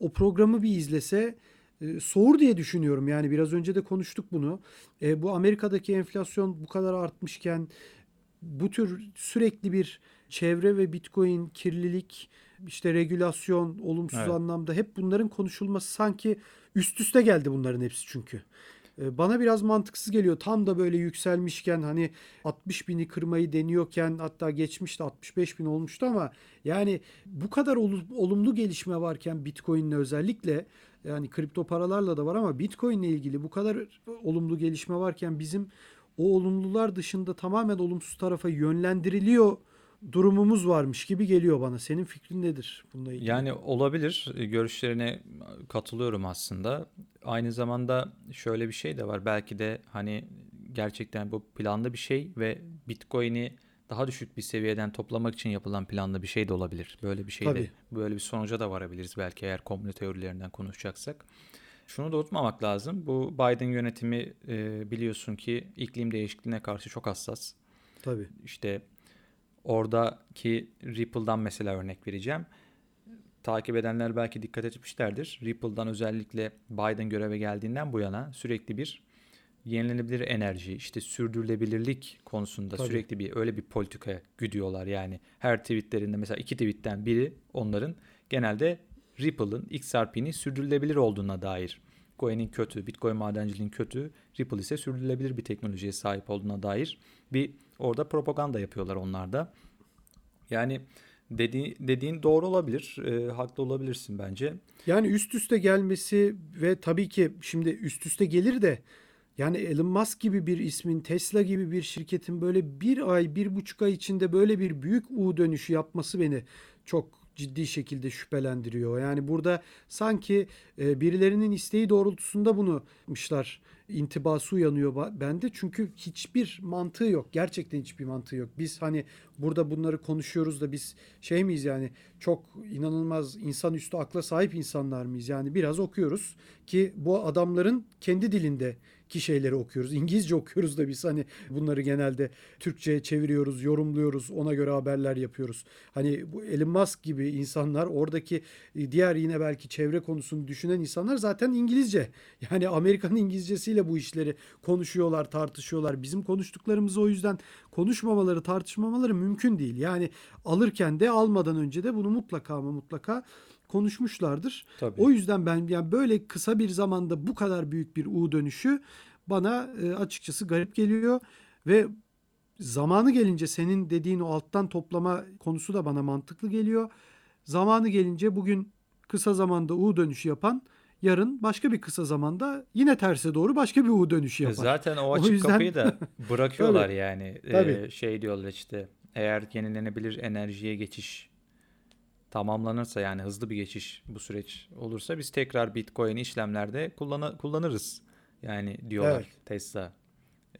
o programı bir izlese e, soğur diye düşünüyorum. Yani biraz önce de konuştuk bunu. E, bu Amerika'daki enflasyon bu kadar artmışken bu tür sürekli bir çevre ve Bitcoin kirlilik, işte regülasyon, olumsuz evet. anlamda hep bunların konuşulması sanki üst üste geldi bunların hepsi çünkü. E, bana biraz mantıksız geliyor. Tam da böyle yükselmişken hani 60 bini kırmayı deniyorken hatta geçmişte 65 bin olmuştu ama yani bu kadar olumlu gelişme varken Bitcoin'le özellikle yani kripto paralarla da var ama Bitcoin ile ilgili bu kadar olumlu gelişme varken bizim o olumlular dışında tamamen olumsuz tarafa yönlendiriliyor durumumuz varmış gibi geliyor bana. Senin fikrin nedir bununla ilgili? Yani olabilir. Görüşlerine katılıyorum aslında. Aynı zamanda şöyle bir şey de var. Belki de hani gerçekten bu planlı bir şey ve Bitcoin'i daha düşük bir seviyeden toplamak için yapılan planlı bir şey de olabilir. Böyle bir şey de böyle bir sonuca da varabiliriz belki eğer komplo teorilerinden konuşacaksak. Şunu da unutmamak lazım. Bu Biden yönetimi e, biliyorsun ki iklim değişikliğine karşı çok hassas. Tabii. İşte Oradaki Ripple'dan mesela örnek vereceğim. Takip edenler belki dikkat etmişlerdir. Ripple'dan özellikle Biden göreve geldiğinden bu yana sürekli bir yenilenebilir enerji, işte sürdürülebilirlik konusunda Tabii. sürekli bir öyle bir politikaya güdüyorlar yani. Her tweetlerinde mesela iki tweetten biri onların genelde Ripple'ın XRP'nin sürdürülebilir olduğuna dair. Coin'in kötü, Bitcoin madenciliğin kötü, Ripple ise sürdürülebilir bir teknolojiye sahip olduğuna dair bir orada propaganda yapıyorlar onlar da. Yani dedi, dediğin doğru olabilir, e, haklı olabilirsin bence. Yani üst üste gelmesi ve tabii ki şimdi üst üste gelir de yani Elon Musk gibi bir ismin, Tesla gibi bir şirketin böyle bir ay, bir buçuk ay içinde böyle bir büyük U dönüşü yapması beni çok ciddi şekilde şüphelendiriyor. Yani burada sanki e, birilerinin isteği doğrultusunda bunu yapmışlar intibası uyanıyor bende. Çünkü hiçbir mantığı yok. Gerçekten hiçbir mantığı yok. Biz hani burada bunları konuşuyoruz da biz şey miyiz yani çok inanılmaz insanüstü akla sahip insanlar mıyız? Yani biraz okuyoruz ki bu adamların kendi dilinde ki şeyleri okuyoruz. İngilizce okuyoruz da biz hani bunları genelde Türkçe'ye çeviriyoruz, yorumluyoruz, ona göre haberler yapıyoruz. Hani bu Elon Musk gibi insanlar oradaki e, diğer yine belki çevre konusunu düşünen insanlar zaten İngilizce. Yani Amerikan İngilizcesiyle bu işleri konuşuyorlar, tartışıyorlar. Bizim konuştuklarımızı o yüzden konuşmamaları, tartışmamaları mümkün değil. Yani alırken de almadan önce de bunu mutlaka ama mutlaka konuşmuşlardır. Tabii. O yüzden ben yani böyle kısa bir zamanda bu kadar büyük bir U dönüşü bana e, açıkçası garip geliyor ve zamanı gelince senin dediğin o alttan toplama konusu da bana mantıklı geliyor. Zamanı gelince bugün kısa zamanda U dönüşü yapan yarın başka bir kısa zamanda yine terse doğru başka bir U dönüşü yapar. Zaten o açık o yüzden... kapıyı da bırakıyorlar yani. Tabii. Ee, şey diyorlar işte eğer yenilenebilir enerjiye geçiş tamamlanırsa yani hızlı bir geçiş bu süreç olursa biz tekrar Bitcoin işlemlerde kullan kullanırız. Yani diyorlar evet. Tesla.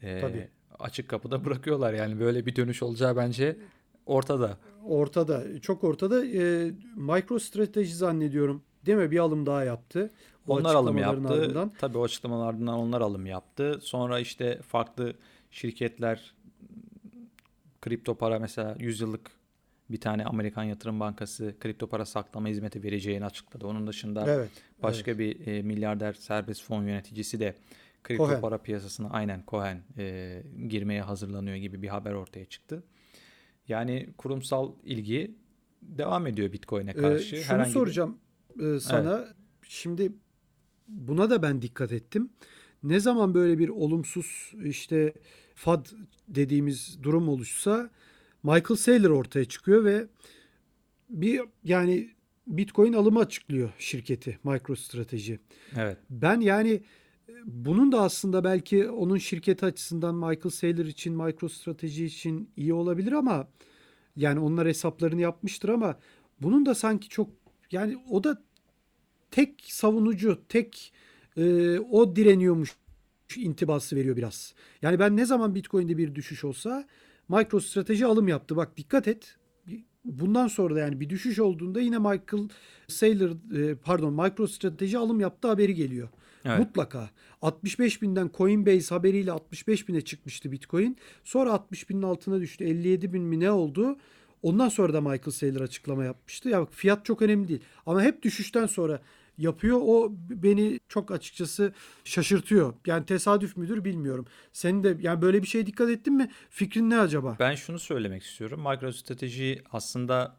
Ee, Tabii. Açık kapıda bırakıyorlar yani böyle bir dönüş olacağı bence ortada. Ortada. Çok ortada. Ee, MicroStrateji zannediyorum. Değil mi? Bir alım daha yaptı. O onlar alım yaptı. Ardından. Tabii o açıklamalardan onlar alım yaptı. Sonra işte farklı şirketler kripto para mesela 100 yıllık bir tane Amerikan Yatırım Bankası kripto para saklama hizmeti vereceğini açıkladı. Onun dışında evet, başka evet. bir e, milyarder serbest fon yöneticisi de kripto Cohen. para piyasasına aynen Cohen e, girmeye hazırlanıyor gibi bir haber ortaya çıktı. Yani kurumsal ilgi devam ediyor Bitcoin'e ee, karşı. Ee, şunu Herhangi soracağım bir... e, sana. Evet. Şimdi buna da ben dikkat ettim. Ne zaman böyle bir olumsuz işte FAD dediğimiz durum oluşsa Michael Saylor ortaya çıkıyor ve bir yani Bitcoin alımı açıklıyor şirketi MicroStrateji. Evet. Ben yani e, bunun da aslında belki onun şirketi açısından Michael Saylor için, MicroStrateji için iyi olabilir ama yani onlar hesaplarını yapmıştır ama bunun da sanki çok yani o da tek savunucu, tek e, o direniyormuş intibası veriyor biraz. Yani ben ne zaman Bitcoin'de bir düşüş olsa MicroStrateji alım yaptı. Bak dikkat et. Bundan sonra da yani bir düşüş olduğunda yine Michael Saylor e, pardon MicroStrateji alım yaptı haberi geliyor. Evet. Mutlaka. 65 binden Coinbase haberiyle 65 bine çıkmıştı Bitcoin. Sonra 60 binin altına düştü. 57 bin mi ne oldu? Ondan sonra da Michael Saylor açıklama yapmıştı. Ya bak fiyat çok önemli değil. Ama hep düşüşten sonra yapıyor. O beni çok açıkçası şaşırtıyor. Yani tesadüf müdür bilmiyorum. Senin de yani böyle bir şeye dikkat ettin mi? Fikrin ne acaba? Ben şunu söylemek istiyorum. MicroStrateji aslında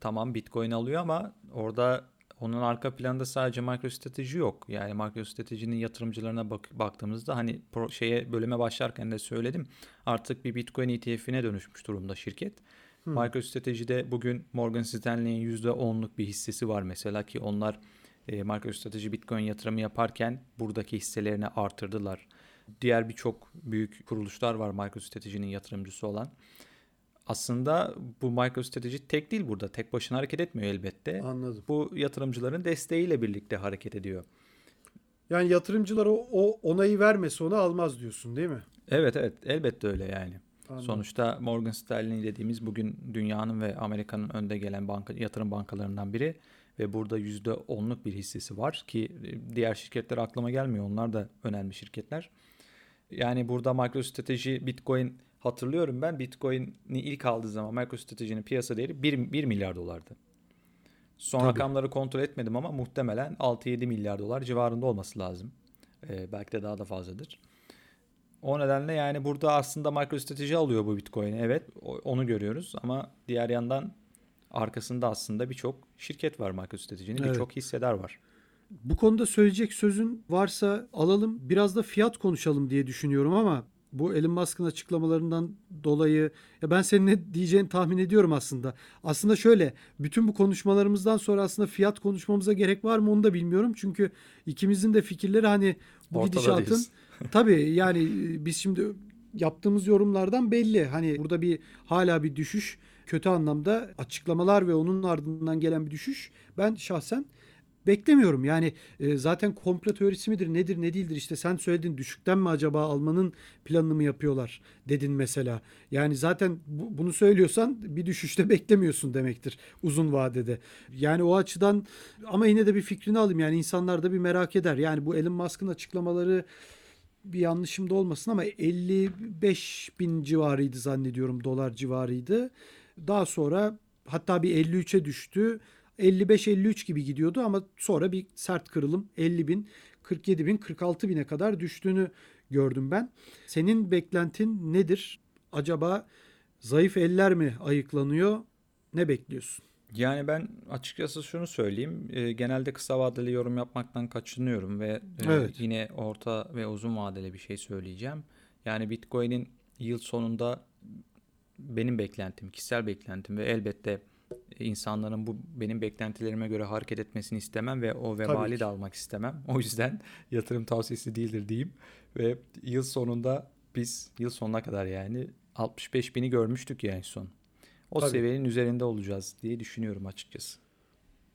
tamam Bitcoin alıyor ama orada onun arka planda sadece MicroStrateji yok. Yani MicroStrategy'nin yatırımcılarına bak baktığımızda hani pro, şeye bölüme başlarken de söyledim. Artık bir Bitcoin ETF'ine dönüşmüş durumda şirket. Hmm. MicroStrategy'de bugün Morgan Stanley'in %10'luk bir hissesi var mesela ki onlar e, MicroStrateji Bitcoin yatırımı yaparken buradaki hisselerini artırdılar. Diğer birçok büyük kuruluşlar var MicroStrategy'nin yatırımcısı olan. Aslında bu MicroStrateji tek değil burada. Tek başına hareket etmiyor elbette. Anladım. Bu yatırımcıların desteğiyle birlikte hareket ediyor. Yani yatırımcılar o, o onayı vermese onu almaz diyorsun değil mi? Evet evet elbette öyle yani. Anladım. Sonuçta Morgan Stanley dediğimiz bugün dünyanın ve Amerika'nın önde gelen banka, yatırım bankalarından biri ve burada %10'luk bir hissesi var ki e, diğer şirketler aklıma gelmiyor. Onlar da önemli şirketler. Yani burada MicroStrateji Bitcoin hatırlıyorum ben Bitcoin'i ilk aldığı zaman MicroStrategy'nin piyasa değeri 1, 1 milyar dolardı. Son Tabii. rakamları kontrol etmedim ama muhtemelen 6-7 milyar dolar civarında olması lazım. Ee, belki de daha da fazladır. O nedenle yani burada aslında MicroStrateji alıyor bu Bitcoin'i. Evet onu görüyoruz ama diğer yandan arkasında aslında birçok şirket var MicroStrategy'nin. Evet. Birçok hissedar var. Bu konuda söyleyecek sözün varsa alalım. Biraz da fiyat konuşalım diye düşünüyorum ama bu Elon Musk'ın açıklamalarından dolayı ya ben senin ne diyeceğini tahmin ediyorum aslında. Aslında şöyle bütün bu konuşmalarımızdan sonra aslında fiyat konuşmamıza gerek var mı onu da bilmiyorum. Çünkü ikimizin de fikirleri hani bu gidişatın tabii yani biz şimdi yaptığımız yorumlardan belli. Hani burada bir hala bir düşüş kötü anlamda açıklamalar ve onun ardından gelen bir düşüş ben şahsen beklemiyorum. Yani e, zaten komplo teorisi midir nedir ne değildir işte sen söyledin düşükten mi acaba almanın planını mı yapıyorlar dedin mesela. Yani zaten bu, bunu söylüyorsan bir düşüşte beklemiyorsun demektir uzun vadede. Yani o açıdan ama yine de bir fikrini alayım yani insanlar da bir merak eder. Yani bu Elon Musk'ın açıklamaları bir yanlışım da olmasın ama 55 bin civarıydı zannediyorum dolar civarıydı. Daha sonra hatta bir 53'e düştü. 55-53 gibi gidiyordu ama sonra bir sert kırılım 50 bin, 47 bin, 46 bine kadar düştüğünü gördüm ben. Senin beklentin nedir? Acaba zayıf eller mi ayıklanıyor? Ne bekliyorsun? Yani ben açıkçası şunu söyleyeyim. E, genelde kısa vadeli yorum yapmaktan kaçınıyorum ve e, evet. yine orta ve uzun vadeli bir şey söyleyeceğim. Yani Bitcoin'in yıl sonunda benim beklentim, kişisel beklentim ve elbette insanların bu benim beklentilerime göre hareket etmesini istemem ve o vebali de almak istemem. O yüzden yatırım tavsiyesi değildir diyeyim. Ve yıl sonunda biz yıl sonuna kadar yani 65 bini görmüştük yani son. O Tabii. seviyenin üzerinde olacağız diye düşünüyorum açıkçası.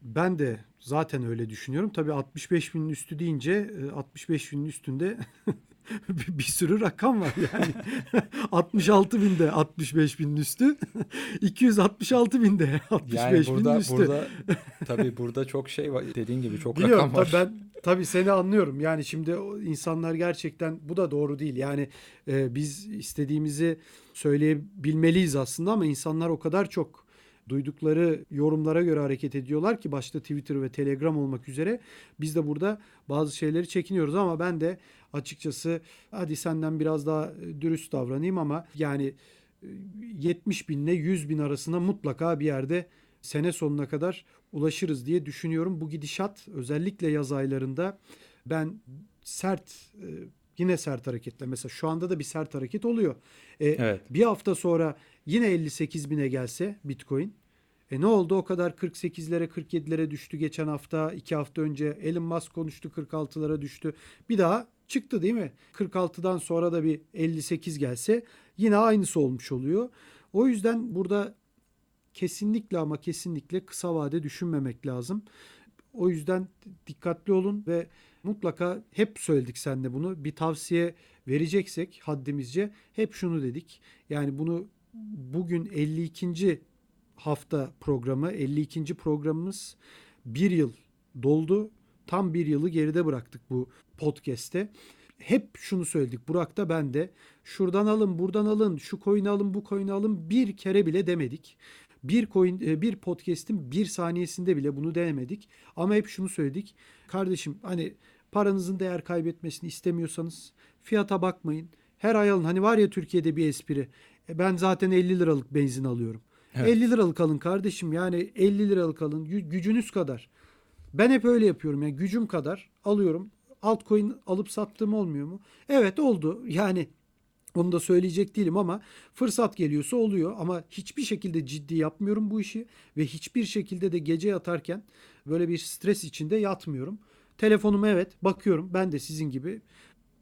Ben de zaten öyle düşünüyorum. Tabii 65 binin üstü deyince 65 e, binin üstünde bir sürü rakam var yani. 66 binde 65 binin üstü. 266 binde 65 yani burada, binin üstü. Burada, tabii burada çok şey var. Dediğin gibi çok Biliyorum, rakam var. Tabii ben tabii seni anlıyorum. Yani şimdi insanlar gerçekten bu da doğru değil. Yani e, biz istediğimizi söyleyebilmeliyiz aslında ama insanlar o kadar çok duydukları yorumlara göre hareket ediyorlar ki başta Twitter ve Telegram olmak üzere biz de burada bazı şeyleri çekiniyoruz ama ben de açıkçası hadi senden biraz daha dürüst davranayım ama yani 70 e, binle 100 bin arasında mutlaka bir yerde sene sonuna kadar ulaşırız diye düşünüyorum. Bu gidişat özellikle yaz aylarında ben sert e, yine sert hareketle mesela şu anda da bir sert hareket oluyor. E, evet. Bir hafta sonra yine 58 bine gelse Bitcoin. E ne oldu o kadar 48'lere 47'lere düştü geçen hafta iki hafta önce Elon Musk konuştu 46'lara düştü. Bir daha çıktı değil mi? 46'dan sonra da bir 58 gelse yine aynısı olmuş oluyor. O yüzden burada kesinlikle ama kesinlikle kısa vade düşünmemek lazım. O yüzden dikkatli olun ve mutlaka hep söyledik senle bunu. Bir tavsiye vereceksek haddimizce hep şunu dedik. Yani bunu bugün 52. hafta programı, 52. programımız bir yıl doldu. Tam bir yılı geride bıraktık bu podcast'te. Hep şunu söyledik. Burak da ben de şuradan alın, buradan alın, şu coin'i alın, bu coin'i alın bir kere bile demedik. Bir coin, e, bir podcast'in bir saniyesinde bile bunu denemedik. Ama hep şunu söyledik. Kardeşim hani paranızın değer kaybetmesini istemiyorsanız fiyata bakmayın. Her ay alın. Hani var ya Türkiye'de bir espri. E ben zaten 50 liralık benzin alıyorum. Evet. 50 liralık alın kardeşim. Yani 50 liralık alın. Gücünüz kadar. Ben hep öyle yapıyorum. Yani gücüm kadar alıyorum. Altcoin alıp sattığım olmuyor mu? Evet oldu. Yani onu da söyleyecek değilim ama fırsat geliyorsa oluyor ama hiçbir şekilde ciddi yapmıyorum bu işi ve hiçbir şekilde de gece yatarken böyle bir stres içinde yatmıyorum. Telefonuma evet bakıyorum. Ben de sizin gibi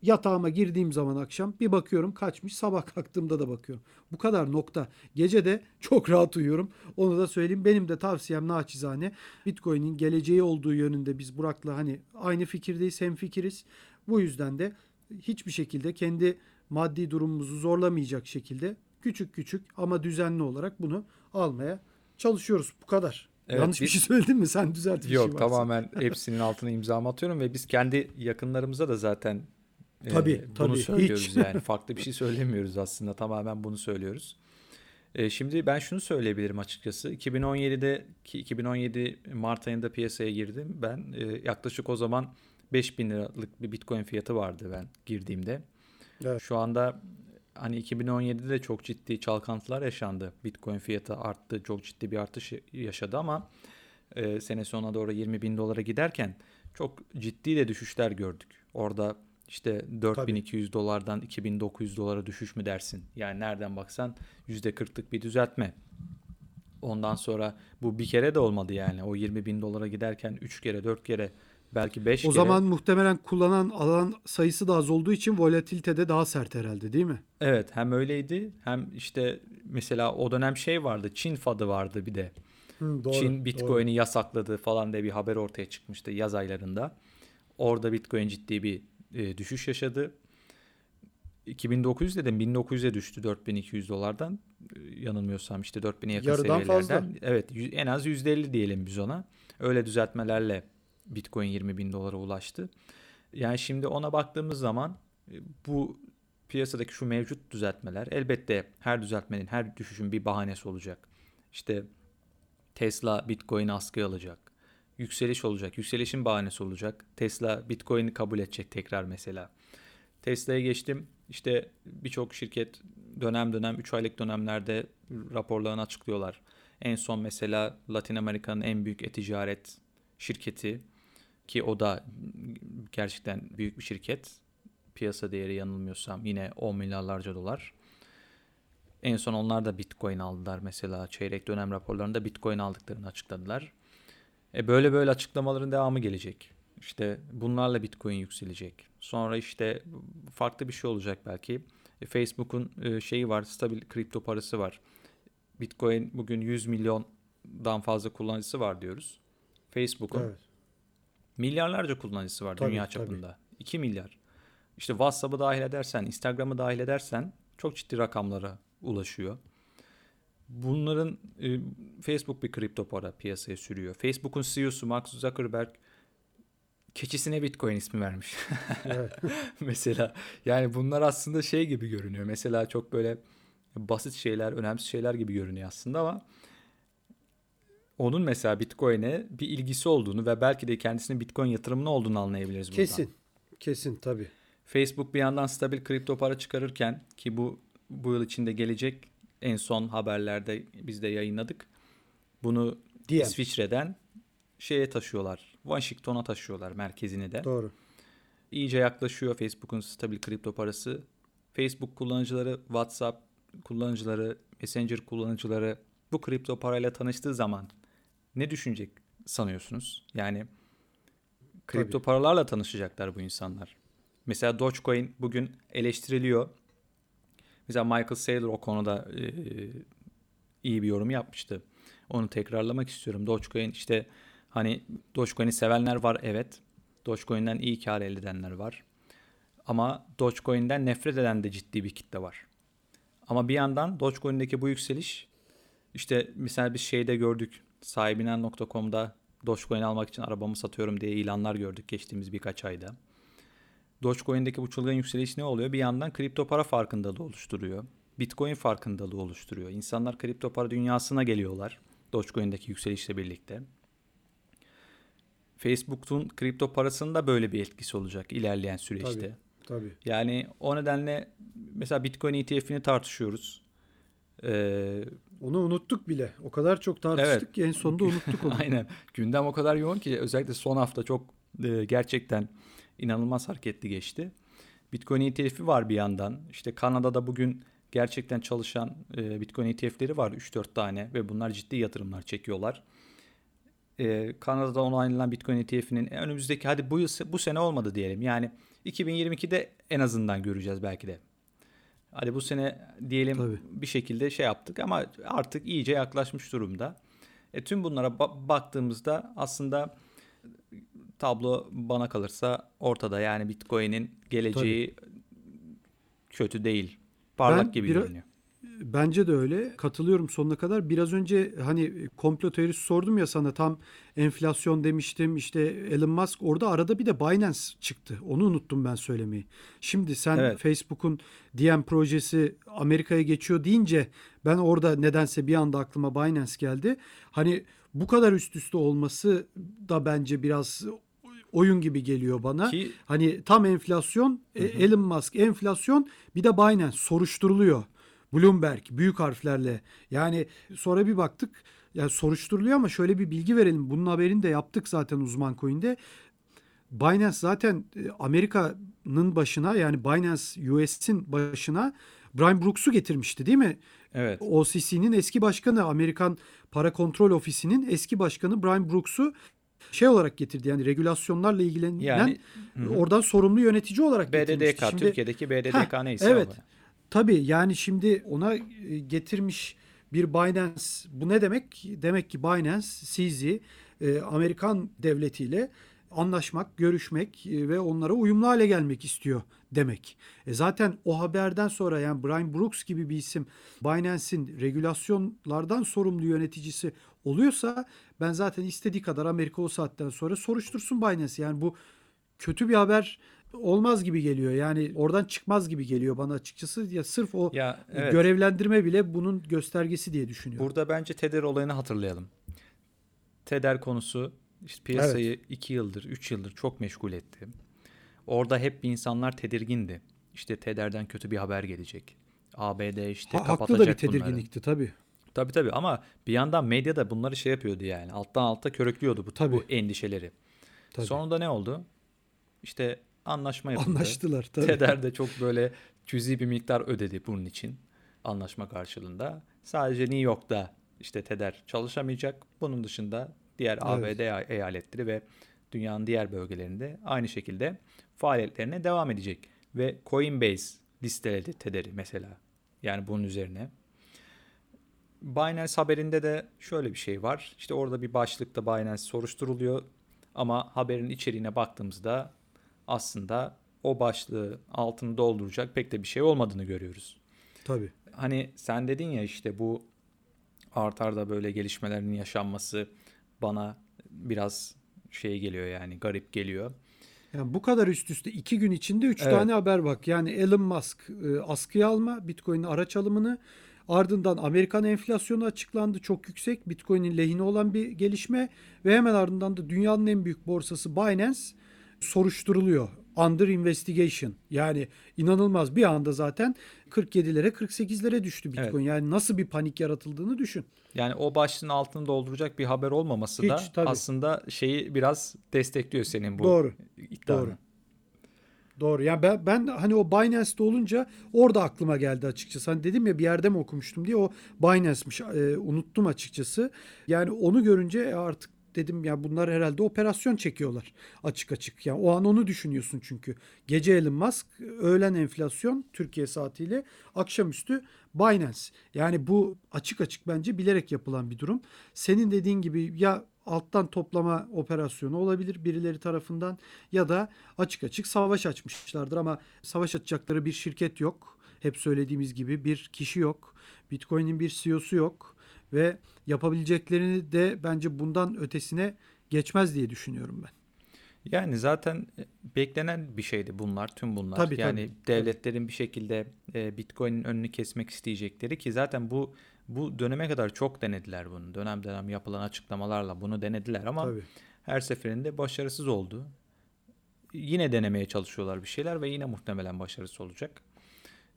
Yatağıma girdiğim zaman akşam bir bakıyorum kaçmış. Sabah kalktığımda da bakıyorum. Bu kadar nokta. Gece de çok rahat uyuyorum. Onu da söyleyeyim. Benim de tavsiyem naçizane Bitcoin'in geleceği olduğu yönünde biz Burak'la hani aynı fikirdeyiz, hem fikiriz. Bu yüzden de hiçbir şekilde kendi maddi durumumuzu zorlamayacak şekilde küçük küçük ama düzenli olarak bunu almaya çalışıyoruz. Bu kadar. Evet, Yanlış biz... bir şey söyledin mi? Sen düzelt bir Yok, şey tamamen hepsinin altına imza atıyorum ve biz kendi yakınlarımıza da zaten Tabii, ee, tabii. Bunu söylüyoruz hiç. yani. Farklı bir şey söylemiyoruz aslında. Tamamen bunu söylüyoruz. E, şimdi ben şunu söyleyebilirim açıkçası. 2017'de ki 2017 Mart ayında piyasaya girdim. Ben e, yaklaşık o zaman 5000 liralık bir Bitcoin fiyatı vardı ben girdiğimde. Evet. Şu anda hani 2017'de de çok ciddi çalkantılar yaşandı. Bitcoin fiyatı arttı. Çok ciddi bir artış yaşadı ama e, sene sonuna doğru 20 bin dolara giderken çok ciddi de düşüşler gördük. Orada işte 4200 Tabii. dolardan 2900 dolara düşüş mü dersin? Yani nereden baksan %40'lık bir düzeltme. Ondan sonra bu bir kere de olmadı yani. O 20 bin dolara giderken 3 kere 4 kere belki 5 kere. O zaman muhtemelen kullanan alan sayısı da az olduğu için volatilite de daha sert herhalde değil mi? Evet hem öyleydi hem işte mesela o dönem şey vardı Çin fadı vardı bir de. Hı, doğru, Çin Bitcoin'i yasakladı falan diye bir haber ortaya çıkmıştı yaz aylarında. Orada Bitcoin ciddi bir e, düşüş yaşadı. 2009 dedim 1900'e düştü 4200 dolardan. E, yanılmıyorsam işte 4000'e yakın Yarıdan seviyelerden. Fazla. Evet en az %50 diyelim biz ona. Öyle düzeltmelerle Bitcoin 20 bin dolara ulaştı. Yani şimdi ona baktığımız zaman e, bu piyasadaki şu mevcut düzeltmeler elbette her düzeltmenin her düşüşün bir bahanesi olacak. İşte Tesla Bitcoin askıya alacak yükseliş olacak. Yükselişin bahanesi olacak. Tesla Bitcoin'i kabul edecek tekrar mesela. Tesla'ya geçtim. İşte birçok şirket dönem dönem 3 aylık dönemlerde raporlarını açıklıyorlar. En son mesela Latin Amerika'nın en büyük e-ticaret şirketi ki o da gerçekten büyük bir şirket. Piyasa değeri yanılmıyorsam yine 10 milyarlarca dolar. En son onlar da Bitcoin aldılar mesela. Çeyrek dönem raporlarında Bitcoin aldıklarını açıkladılar. E böyle böyle açıklamaların devamı gelecek. İşte bunlarla Bitcoin yükselecek. Sonra işte farklı bir şey olacak belki. E, Facebook'un e, şeyi var, stabil kripto parası var. Bitcoin bugün 100 milyondan fazla kullanıcısı var diyoruz. Facebook'un evet. milyarlarca kullanıcısı var tabii, dünya çapında. Tabii. 2 milyar. İşte WhatsApp'ı dahil edersen, Instagram'ı dahil edersen çok ciddi rakamlara ulaşıyor. Bunların e, Facebook bir kripto para piyasaya sürüyor. Facebook'un CEO'su Mark Zuckerberg keçisine Bitcoin ismi vermiş. Mesela yani bunlar aslında şey gibi görünüyor. Mesela çok böyle basit şeyler, önemsiz şeyler gibi görünüyor aslında ama onun mesela Bitcoin'e bir ilgisi olduğunu ve belki de kendisinin Bitcoin yatırımını olduğunu anlayabiliriz buradan. Kesin. Kesin tabii. Facebook bir yandan stabil kripto para çıkarırken ki bu bu yıl içinde gelecek en son haberlerde biz de yayınladık. Bunu DM. İsviçre'den şeye taşıyorlar. Washington'a taşıyorlar merkezine de. Doğru. İyice yaklaşıyor Facebook'un stabil kripto parası. Facebook kullanıcıları, WhatsApp kullanıcıları, Messenger kullanıcıları bu kripto parayla tanıştığı zaman ne düşünecek sanıyorsunuz? Yani kripto Tabii. paralarla tanışacaklar bu insanlar. Mesela Dogecoin bugün eleştiriliyor. Mesela Michael Saylor o konuda e, iyi bir yorum yapmıştı. Onu tekrarlamak istiyorum. Dogecoin işte hani Dogecoin'i sevenler var evet. Dogecoin'den iyi kar elde edenler var. Ama Dogecoin'den nefret eden de ciddi bir kitle var. Ama bir yandan Dogecoin'deki bu yükseliş işte mesela bir şeyde gördük. Sahibinden.com'da Dogecoin almak için arabamı satıyorum diye ilanlar gördük geçtiğimiz birkaç ayda. Dogecoin'deki bu çılgın yükseliş ne oluyor? Bir yandan kripto para farkındalığı oluşturuyor. Bitcoin farkındalığı oluşturuyor. İnsanlar kripto para dünyasına geliyorlar. Dogecoin'deki yükselişle birlikte. Facebook'un kripto parasında böyle bir etkisi olacak ilerleyen süreçte. Tabii, tabii. Yani o nedenle mesela Bitcoin ETF'ini tartışıyoruz. Ee, onu unuttuk bile. O kadar çok tartıştık evet. ki en sonunda unuttuk onu. Aynen. Gündem o kadar yoğun ki özellikle son hafta çok e, gerçekten inanılmaz hareketli geçti. Bitcoin ETF'i var bir yandan. İşte Kanada'da bugün gerçekten çalışan e, Bitcoin ETF'leri var 3-4 tane ve bunlar ciddi yatırımlar çekiyorlar. E, Kanada'da onaylanan Bitcoin ETF'inin önümüzdeki hadi bu yıl bu sene olmadı diyelim. Yani 2022'de en azından göreceğiz belki de. Hadi bu sene diyelim Tabii. bir şekilde şey yaptık ama artık iyice yaklaşmış durumda. E, tüm bunlara ba- baktığımızda aslında tablo bana kalırsa ortada. Yani Bitcoin'in geleceği Tabii. kötü değil. Parlak ben gibi bir, görünüyor. Bence de öyle. Katılıyorum sonuna kadar. Biraz önce hani komplo teorisi sordum ya sana tam enflasyon demiştim. İşte Elon Musk orada arada bir de Binance çıktı. Onu unuttum ben söylemeyi. Şimdi sen evet. Facebook'un DM projesi Amerika'ya geçiyor deyince ben orada nedense bir anda aklıma Binance geldi. Hani bu kadar üst üste olması da bence biraz oyun gibi geliyor bana. Ki, hani tam enflasyon, hı hı. Elon Musk enflasyon bir de Binance soruşturuluyor. Bloomberg büyük harflerle. Yani sonra bir baktık yani soruşturuluyor ama şöyle bir bilgi verelim. Bunun haberini de yaptık zaten uzman coin'de. Binance zaten e, Amerika'nın başına yani Binance US'in başına Brian Brooks'u getirmişti değil mi? Evet. OCC'nin eski başkanı, Amerikan Para Kontrol Ofisi'nin eski başkanı Brian Brooks'u şey olarak getirdi. Yani regülasyonlarla ilgilenen yani, oradan sorumlu yönetici olarak BDDK, getirmişti. Şimdi, Türkiye'deki BDDK heh, neyse. Evet. Ama. Tabii yani şimdi ona e, getirmiş bir Binance bu ne demek? Demek ki Binance CZ e, Amerikan devletiyle anlaşmak, görüşmek e, ve onlara uyumlu hale gelmek istiyor demek. E zaten o haberden sonra yani Brian Brooks gibi bir isim Binance'in regülasyonlardan sorumlu yöneticisi oluyorsa ben zaten istediği kadar Amerika o saatten sonra soruştursun Binance. Yani bu kötü bir haber olmaz gibi geliyor. Yani oradan çıkmaz gibi geliyor bana açıkçası. Ya sırf o ya, evet. görevlendirme bile bunun göstergesi diye düşünüyorum. Burada bence Tether olayını hatırlayalım. Tether konusu işte piyasayı 2 evet. yıldır, 3 yıldır çok meşgul etti. Orada hep insanlar tedirgindi. İşte Tether'den kötü bir haber gelecek. ABD işte ha, kapatacak Haklı da bir tedirginlikti bunları. tabii. Tabii tabii ama bir yandan medya da bunları şey yapıyordu yani. Alttan alta körüklüyordu bu, tabii. bu endişeleri. Tabii. Sonunda ne oldu? İşte anlaşma yapıldı. Anlaştılar tabii. Teder de çok böyle cüzi bir miktar ödedi bunun için anlaşma karşılığında. Sadece New York'ta işte Teder çalışamayacak. Bunun dışında diğer evet. ABD eyaletleri ve dünyanın diğer bölgelerinde aynı şekilde faaliyetlerine devam edecek. Ve Coinbase listeledi Teder'i mesela. Yani bunun üzerine. Binance haberinde de şöyle bir şey var. İşte orada bir başlıkta Binance soruşturuluyor. Ama haberin içeriğine baktığımızda aslında o başlığı altını dolduracak pek de bir şey olmadığını görüyoruz. Tabii. Hani sen dedin ya işte bu artarda böyle gelişmelerin yaşanması bana biraz şey geliyor yani garip geliyor. Yani bu kadar üst üste iki gün içinde üç evet. tane haber bak. Yani Elon Musk e, askıya alma Bitcoin'in araç alımını ardından Amerikan enflasyonu açıklandı çok yüksek Bitcoin'in lehine olan bir gelişme ve hemen ardından da dünyanın en büyük borsası Binance soruşturuluyor. Under investigation. Yani inanılmaz bir anda zaten 47'lere 48'lere düştü Bitcoin. Evet. Yani nasıl bir panik yaratıldığını düşün. Yani o başlığın altını dolduracak bir haber olmaması Hiç, da tabii. aslında şeyi biraz destekliyor senin bu Doğru. iddianı. Doğru. Doğru. Yani ben, ben hani o Binance'de olunca orada aklıma geldi açıkçası. Hani dedim ya bir yerde mi okumuştum diye o Binance'miş. E, unuttum açıkçası. Yani onu görünce artık dedim ya bunlar herhalde operasyon çekiyorlar açık açık. Yani o an onu düşünüyorsun çünkü. Gece Elon Musk, öğlen enflasyon Türkiye saatiyle, akşamüstü Binance. Yani bu açık açık bence bilerek yapılan bir durum. Senin dediğin gibi ya alttan toplama operasyonu olabilir birileri tarafından ya da açık açık savaş açmışlardır ama savaş açacakları bir şirket yok. Hep söylediğimiz gibi bir kişi yok. Bitcoin'in bir CEO'su yok ve yapabileceklerini de bence bundan ötesine geçmez diye düşünüyorum ben. Yani zaten e, beklenen bir şeydi bunlar, tüm bunlar. Tabii, yani tabii. devletlerin bir şekilde e, Bitcoin'in önünü kesmek isteyecekleri ki zaten bu bu döneme kadar çok denediler bunu. Dönem dönem yapılan açıklamalarla bunu denediler ama tabii. her seferinde başarısız oldu. Yine denemeye çalışıyorlar bir şeyler ve yine muhtemelen başarısız olacak.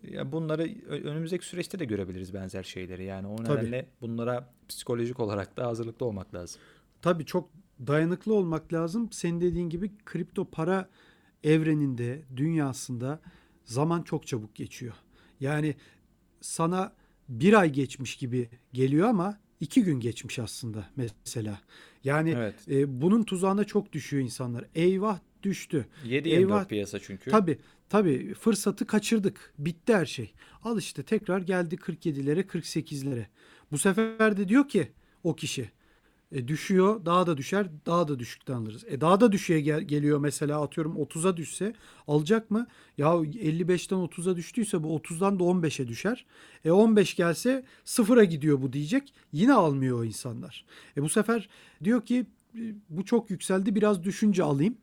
Ya bunları önümüzdeki süreçte de görebiliriz benzer şeyleri. Yani o nedenle Tabii. bunlara psikolojik olarak da hazırlıklı olmak lazım. Tabii çok dayanıklı olmak lazım. Senin dediğin gibi kripto para evreninde, dünyasında zaman çok çabuk geçiyor. Yani sana bir ay geçmiş gibi geliyor ama iki gün geçmiş aslında mesela. Yani evet. e, bunun tuzağına çok düşüyor insanlar. Eyvah düştü. 7-24 piyasa çünkü. Tabii tabii fırsatı kaçırdık. Bitti her şey. Al işte tekrar geldi 47'lere 48'lere. Bu sefer de diyor ki o kişi E düşüyor, daha da düşer, daha da düşükten alırız. E daha da düşüğe gel- geliyor mesela atıyorum 30'a düşse alacak mı? Ya 55'ten 30'a düştüyse bu 30'dan da 15'e düşer. E 15 gelse sıfıra gidiyor bu diyecek. Yine almıyor o insanlar. E bu sefer diyor ki e, bu çok yükseldi biraz düşünce alayım.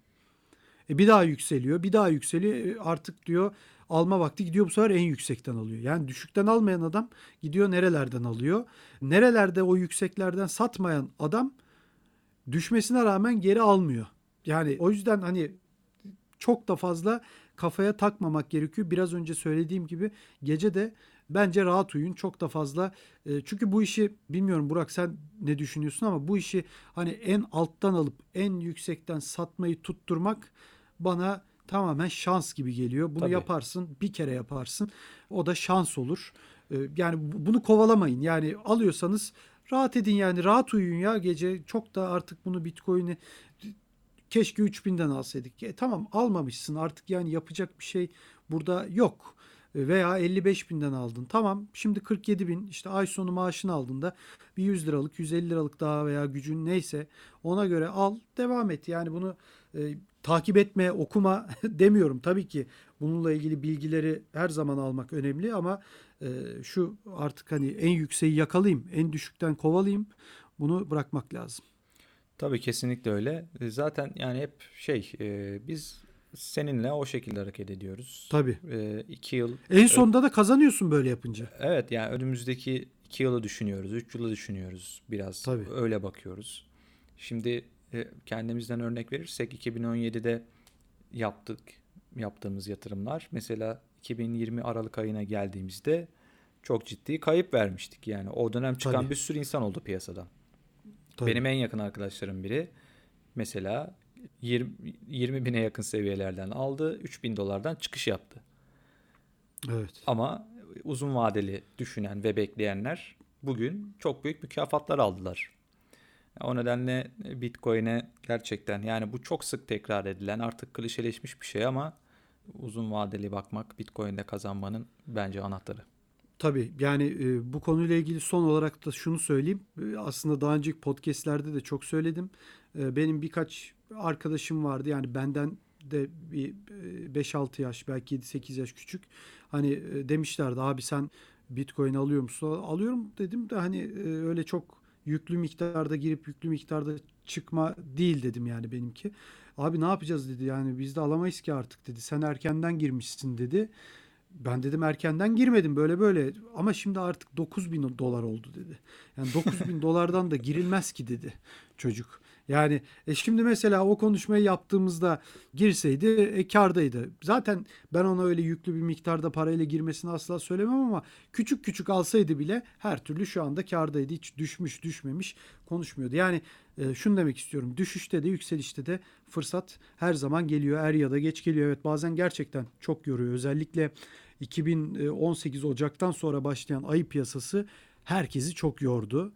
E bir daha yükseliyor, bir daha yükseliyor. E artık diyor alma vakti gidiyor bu sefer en yüksekten alıyor. Yani düşükten almayan adam gidiyor nerelerden alıyor. Nerelerde o yükseklerden satmayan adam düşmesine rağmen geri almıyor. Yani o yüzden hani çok da fazla kafaya takmamak gerekiyor. Biraz önce söylediğim gibi gece de bence rahat uyuyun. Çok da fazla e, çünkü bu işi bilmiyorum Burak sen ne düşünüyorsun ama bu işi hani en alttan alıp en yüksekten satmayı tutturmak bana tamamen şans gibi geliyor. Bunu Tabii. yaparsın, bir kere yaparsın. O da şans olur. Ee, yani bunu kovalamayın. Yani alıyorsanız rahat edin yani rahat uyuyun ya gece. Çok da artık bunu Bitcoin'i keşke 3000'den alsaydık. E, tamam almamışsın artık yani yapacak bir şey burada yok. E, veya 55 binden aldın. Tamam şimdi 47 bin işte ay sonu maaşını aldığında bir 100 liralık 150 liralık daha veya gücün neyse ona göre al devam et. Yani bunu e, takip etme, okuma demiyorum. Tabii ki bununla ilgili bilgileri her zaman almak önemli ama e, şu artık hani en yükseği yakalayayım, en düşükten kovalayayım bunu bırakmak lazım. Tabii kesinlikle öyle. E, zaten yani hep şey e, biz seninle o şekilde hareket ediyoruz. Tabii. E, iki yıl. En sonunda da kazanıyorsun böyle yapınca. Evet yani önümüzdeki iki yılı düşünüyoruz, üç yılı düşünüyoruz biraz. Tabii. Öyle bakıyoruz. Şimdi kendimizden örnek verirsek 2017'de yaptık yaptığımız yatırımlar mesela 2020 Aralık ayına geldiğimizde çok ciddi kayıp vermiştik. Yani o dönem çıkan Tabii. bir sürü insan oldu piyasada. Tabii. Benim en yakın arkadaşlarım biri mesela 20, 20 bine yakın seviyelerden aldı. 3 bin dolardan çıkış yaptı. Evet. Ama uzun vadeli düşünen ve bekleyenler bugün çok büyük mükafatlar aldılar. O nedenle Bitcoin'e gerçekten yani bu çok sık tekrar edilen artık klişeleşmiş bir şey ama uzun vadeli bakmak Bitcoin'de kazanmanın bence anahtarı. Tabii yani e, bu konuyla ilgili son olarak da şunu söyleyeyim. E, aslında daha önceki podcastlerde de çok söyledim. E, benim birkaç arkadaşım vardı yani benden de bir 5-6 yaş belki 7-8 yaş küçük. Hani e, demişlerdi abi sen Bitcoin alıyor musun? Alıyorum dedim de hani öyle çok yüklü miktarda girip yüklü miktarda çıkma değil dedim yani benimki. Abi ne yapacağız dedi yani biz de alamayız ki artık dedi. Sen erkenden girmişsin dedi. Ben dedim erkenden girmedim böyle böyle ama şimdi artık 9 bin dolar oldu dedi. Yani 9 bin dolardan da girilmez ki dedi çocuk. Yani e şimdi mesela o konuşmayı yaptığımızda girseydi e, kardaydı. Zaten ben ona öyle yüklü bir miktarda parayla girmesini asla söylemem ama küçük küçük alsaydı bile her türlü şu anda kardaydı. Hiç düşmüş düşmemiş konuşmuyordu. Yani e, şunu demek istiyorum. Düşüşte de yükselişte de fırsat her zaman geliyor. Er ya da geç geliyor. Evet bazen gerçekten çok yoruyor. Özellikle 2018 Ocak'tan sonra başlayan ayı piyasası herkesi çok yordu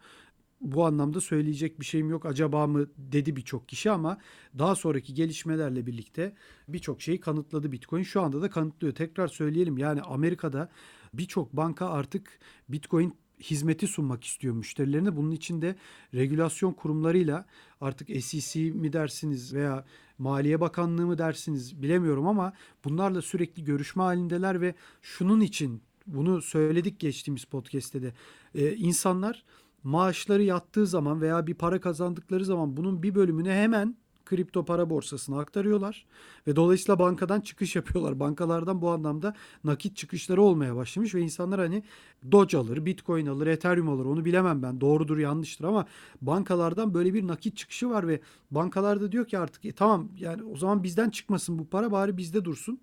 bu anlamda söyleyecek bir şeyim yok acaba mı dedi birçok kişi ama daha sonraki gelişmelerle birlikte birçok şeyi kanıtladı Bitcoin. Şu anda da kanıtlıyor. Tekrar söyleyelim yani Amerika'da birçok banka artık Bitcoin hizmeti sunmak istiyor müşterilerine. Bunun için de regülasyon kurumlarıyla artık SEC mi dersiniz veya Maliye Bakanlığı mı dersiniz bilemiyorum ama bunlarla sürekli görüşme halindeler ve şunun için bunu söyledik geçtiğimiz podcast'te de ee, insanlar maaşları yattığı zaman veya bir para kazandıkları zaman bunun bir bölümünü hemen kripto para borsasına aktarıyorlar ve dolayısıyla bankadan çıkış yapıyorlar. Bankalardan bu anlamda nakit çıkışları olmaya başlamış ve insanlar hani Doge alır, Bitcoin alır, Ethereum alır onu bilemem ben doğrudur yanlıştır ama bankalardan böyle bir nakit çıkışı var ve bankalarda diyor ki artık e, tamam yani o zaman bizden çıkmasın bu para bari bizde dursun.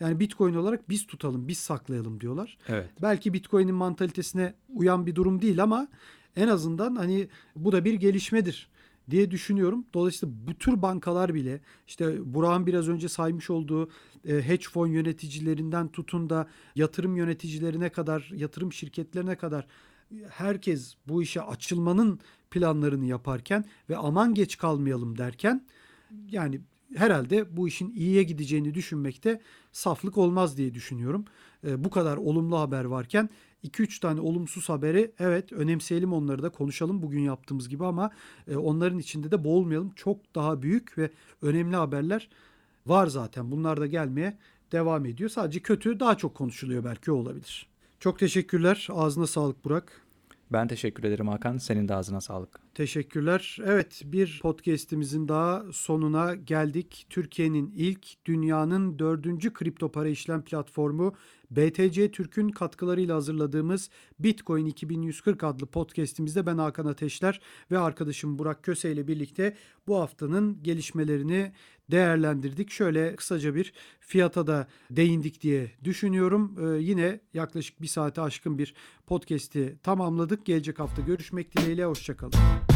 Yani Bitcoin olarak biz tutalım, biz saklayalım diyorlar. Evet. Belki Bitcoin'in mantalitesine uyan bir durum değil ama en azından hani bu da bir gelişmedir diye düşünüyorum. Dolayısıyla bu tür bankalar bile işte Burak'ın biraz önce saymış olduğu e, hedge fon yöneticilerinden tutun da yatırım yöneticilerine kadar, yatırım şirketlerine kadar herkes bu işe açılmanın planlarını yaparken ve aman geç kalmayalım derken yani herhalde bu işin iyiye gideceğini düşünmekte saflık olmaz diye düşünüyorum. E, bu kadar olumlu haber varken 2-3 tane olumsuz haberi evet önemseyelim onları da konuşalım bugün yaptığımız gibi ama e, onların içinde de boğulmayalım. Çok daha büyük ve önemli haberler var zaten. Bunlar da gelmeye devam ediyor. Sadece kötü daha çok konuşuluyor belki olabilir. Çok teşekkürler. Ağzına sağlık Burak. Ben teşekkür ederim Hakan. Senin de ağzına sağlık. Teşekkürler. Evet bir podcast'imizin daha sonuna geldik. Türkiye'nin ilk dünyanın dördüncü kripto para işlem platformu BTC Türk'ün katkılarıyla hazırladığımız Bitcoin 2140 adlı podcast'imizde ben Hakan Ateşler ve arkadaşım Burak Köse ile birlikte bu haftanın gelişmelerini değerlendirdik. Şöyle kısaca bir fiyata da değindik diye düşünüyorum. Ee, yine yaklaşık bir saate aşkın bir podcast'i tamamladık. Gelecek hafta görüşmek dileğiyle. Hoşçakalın.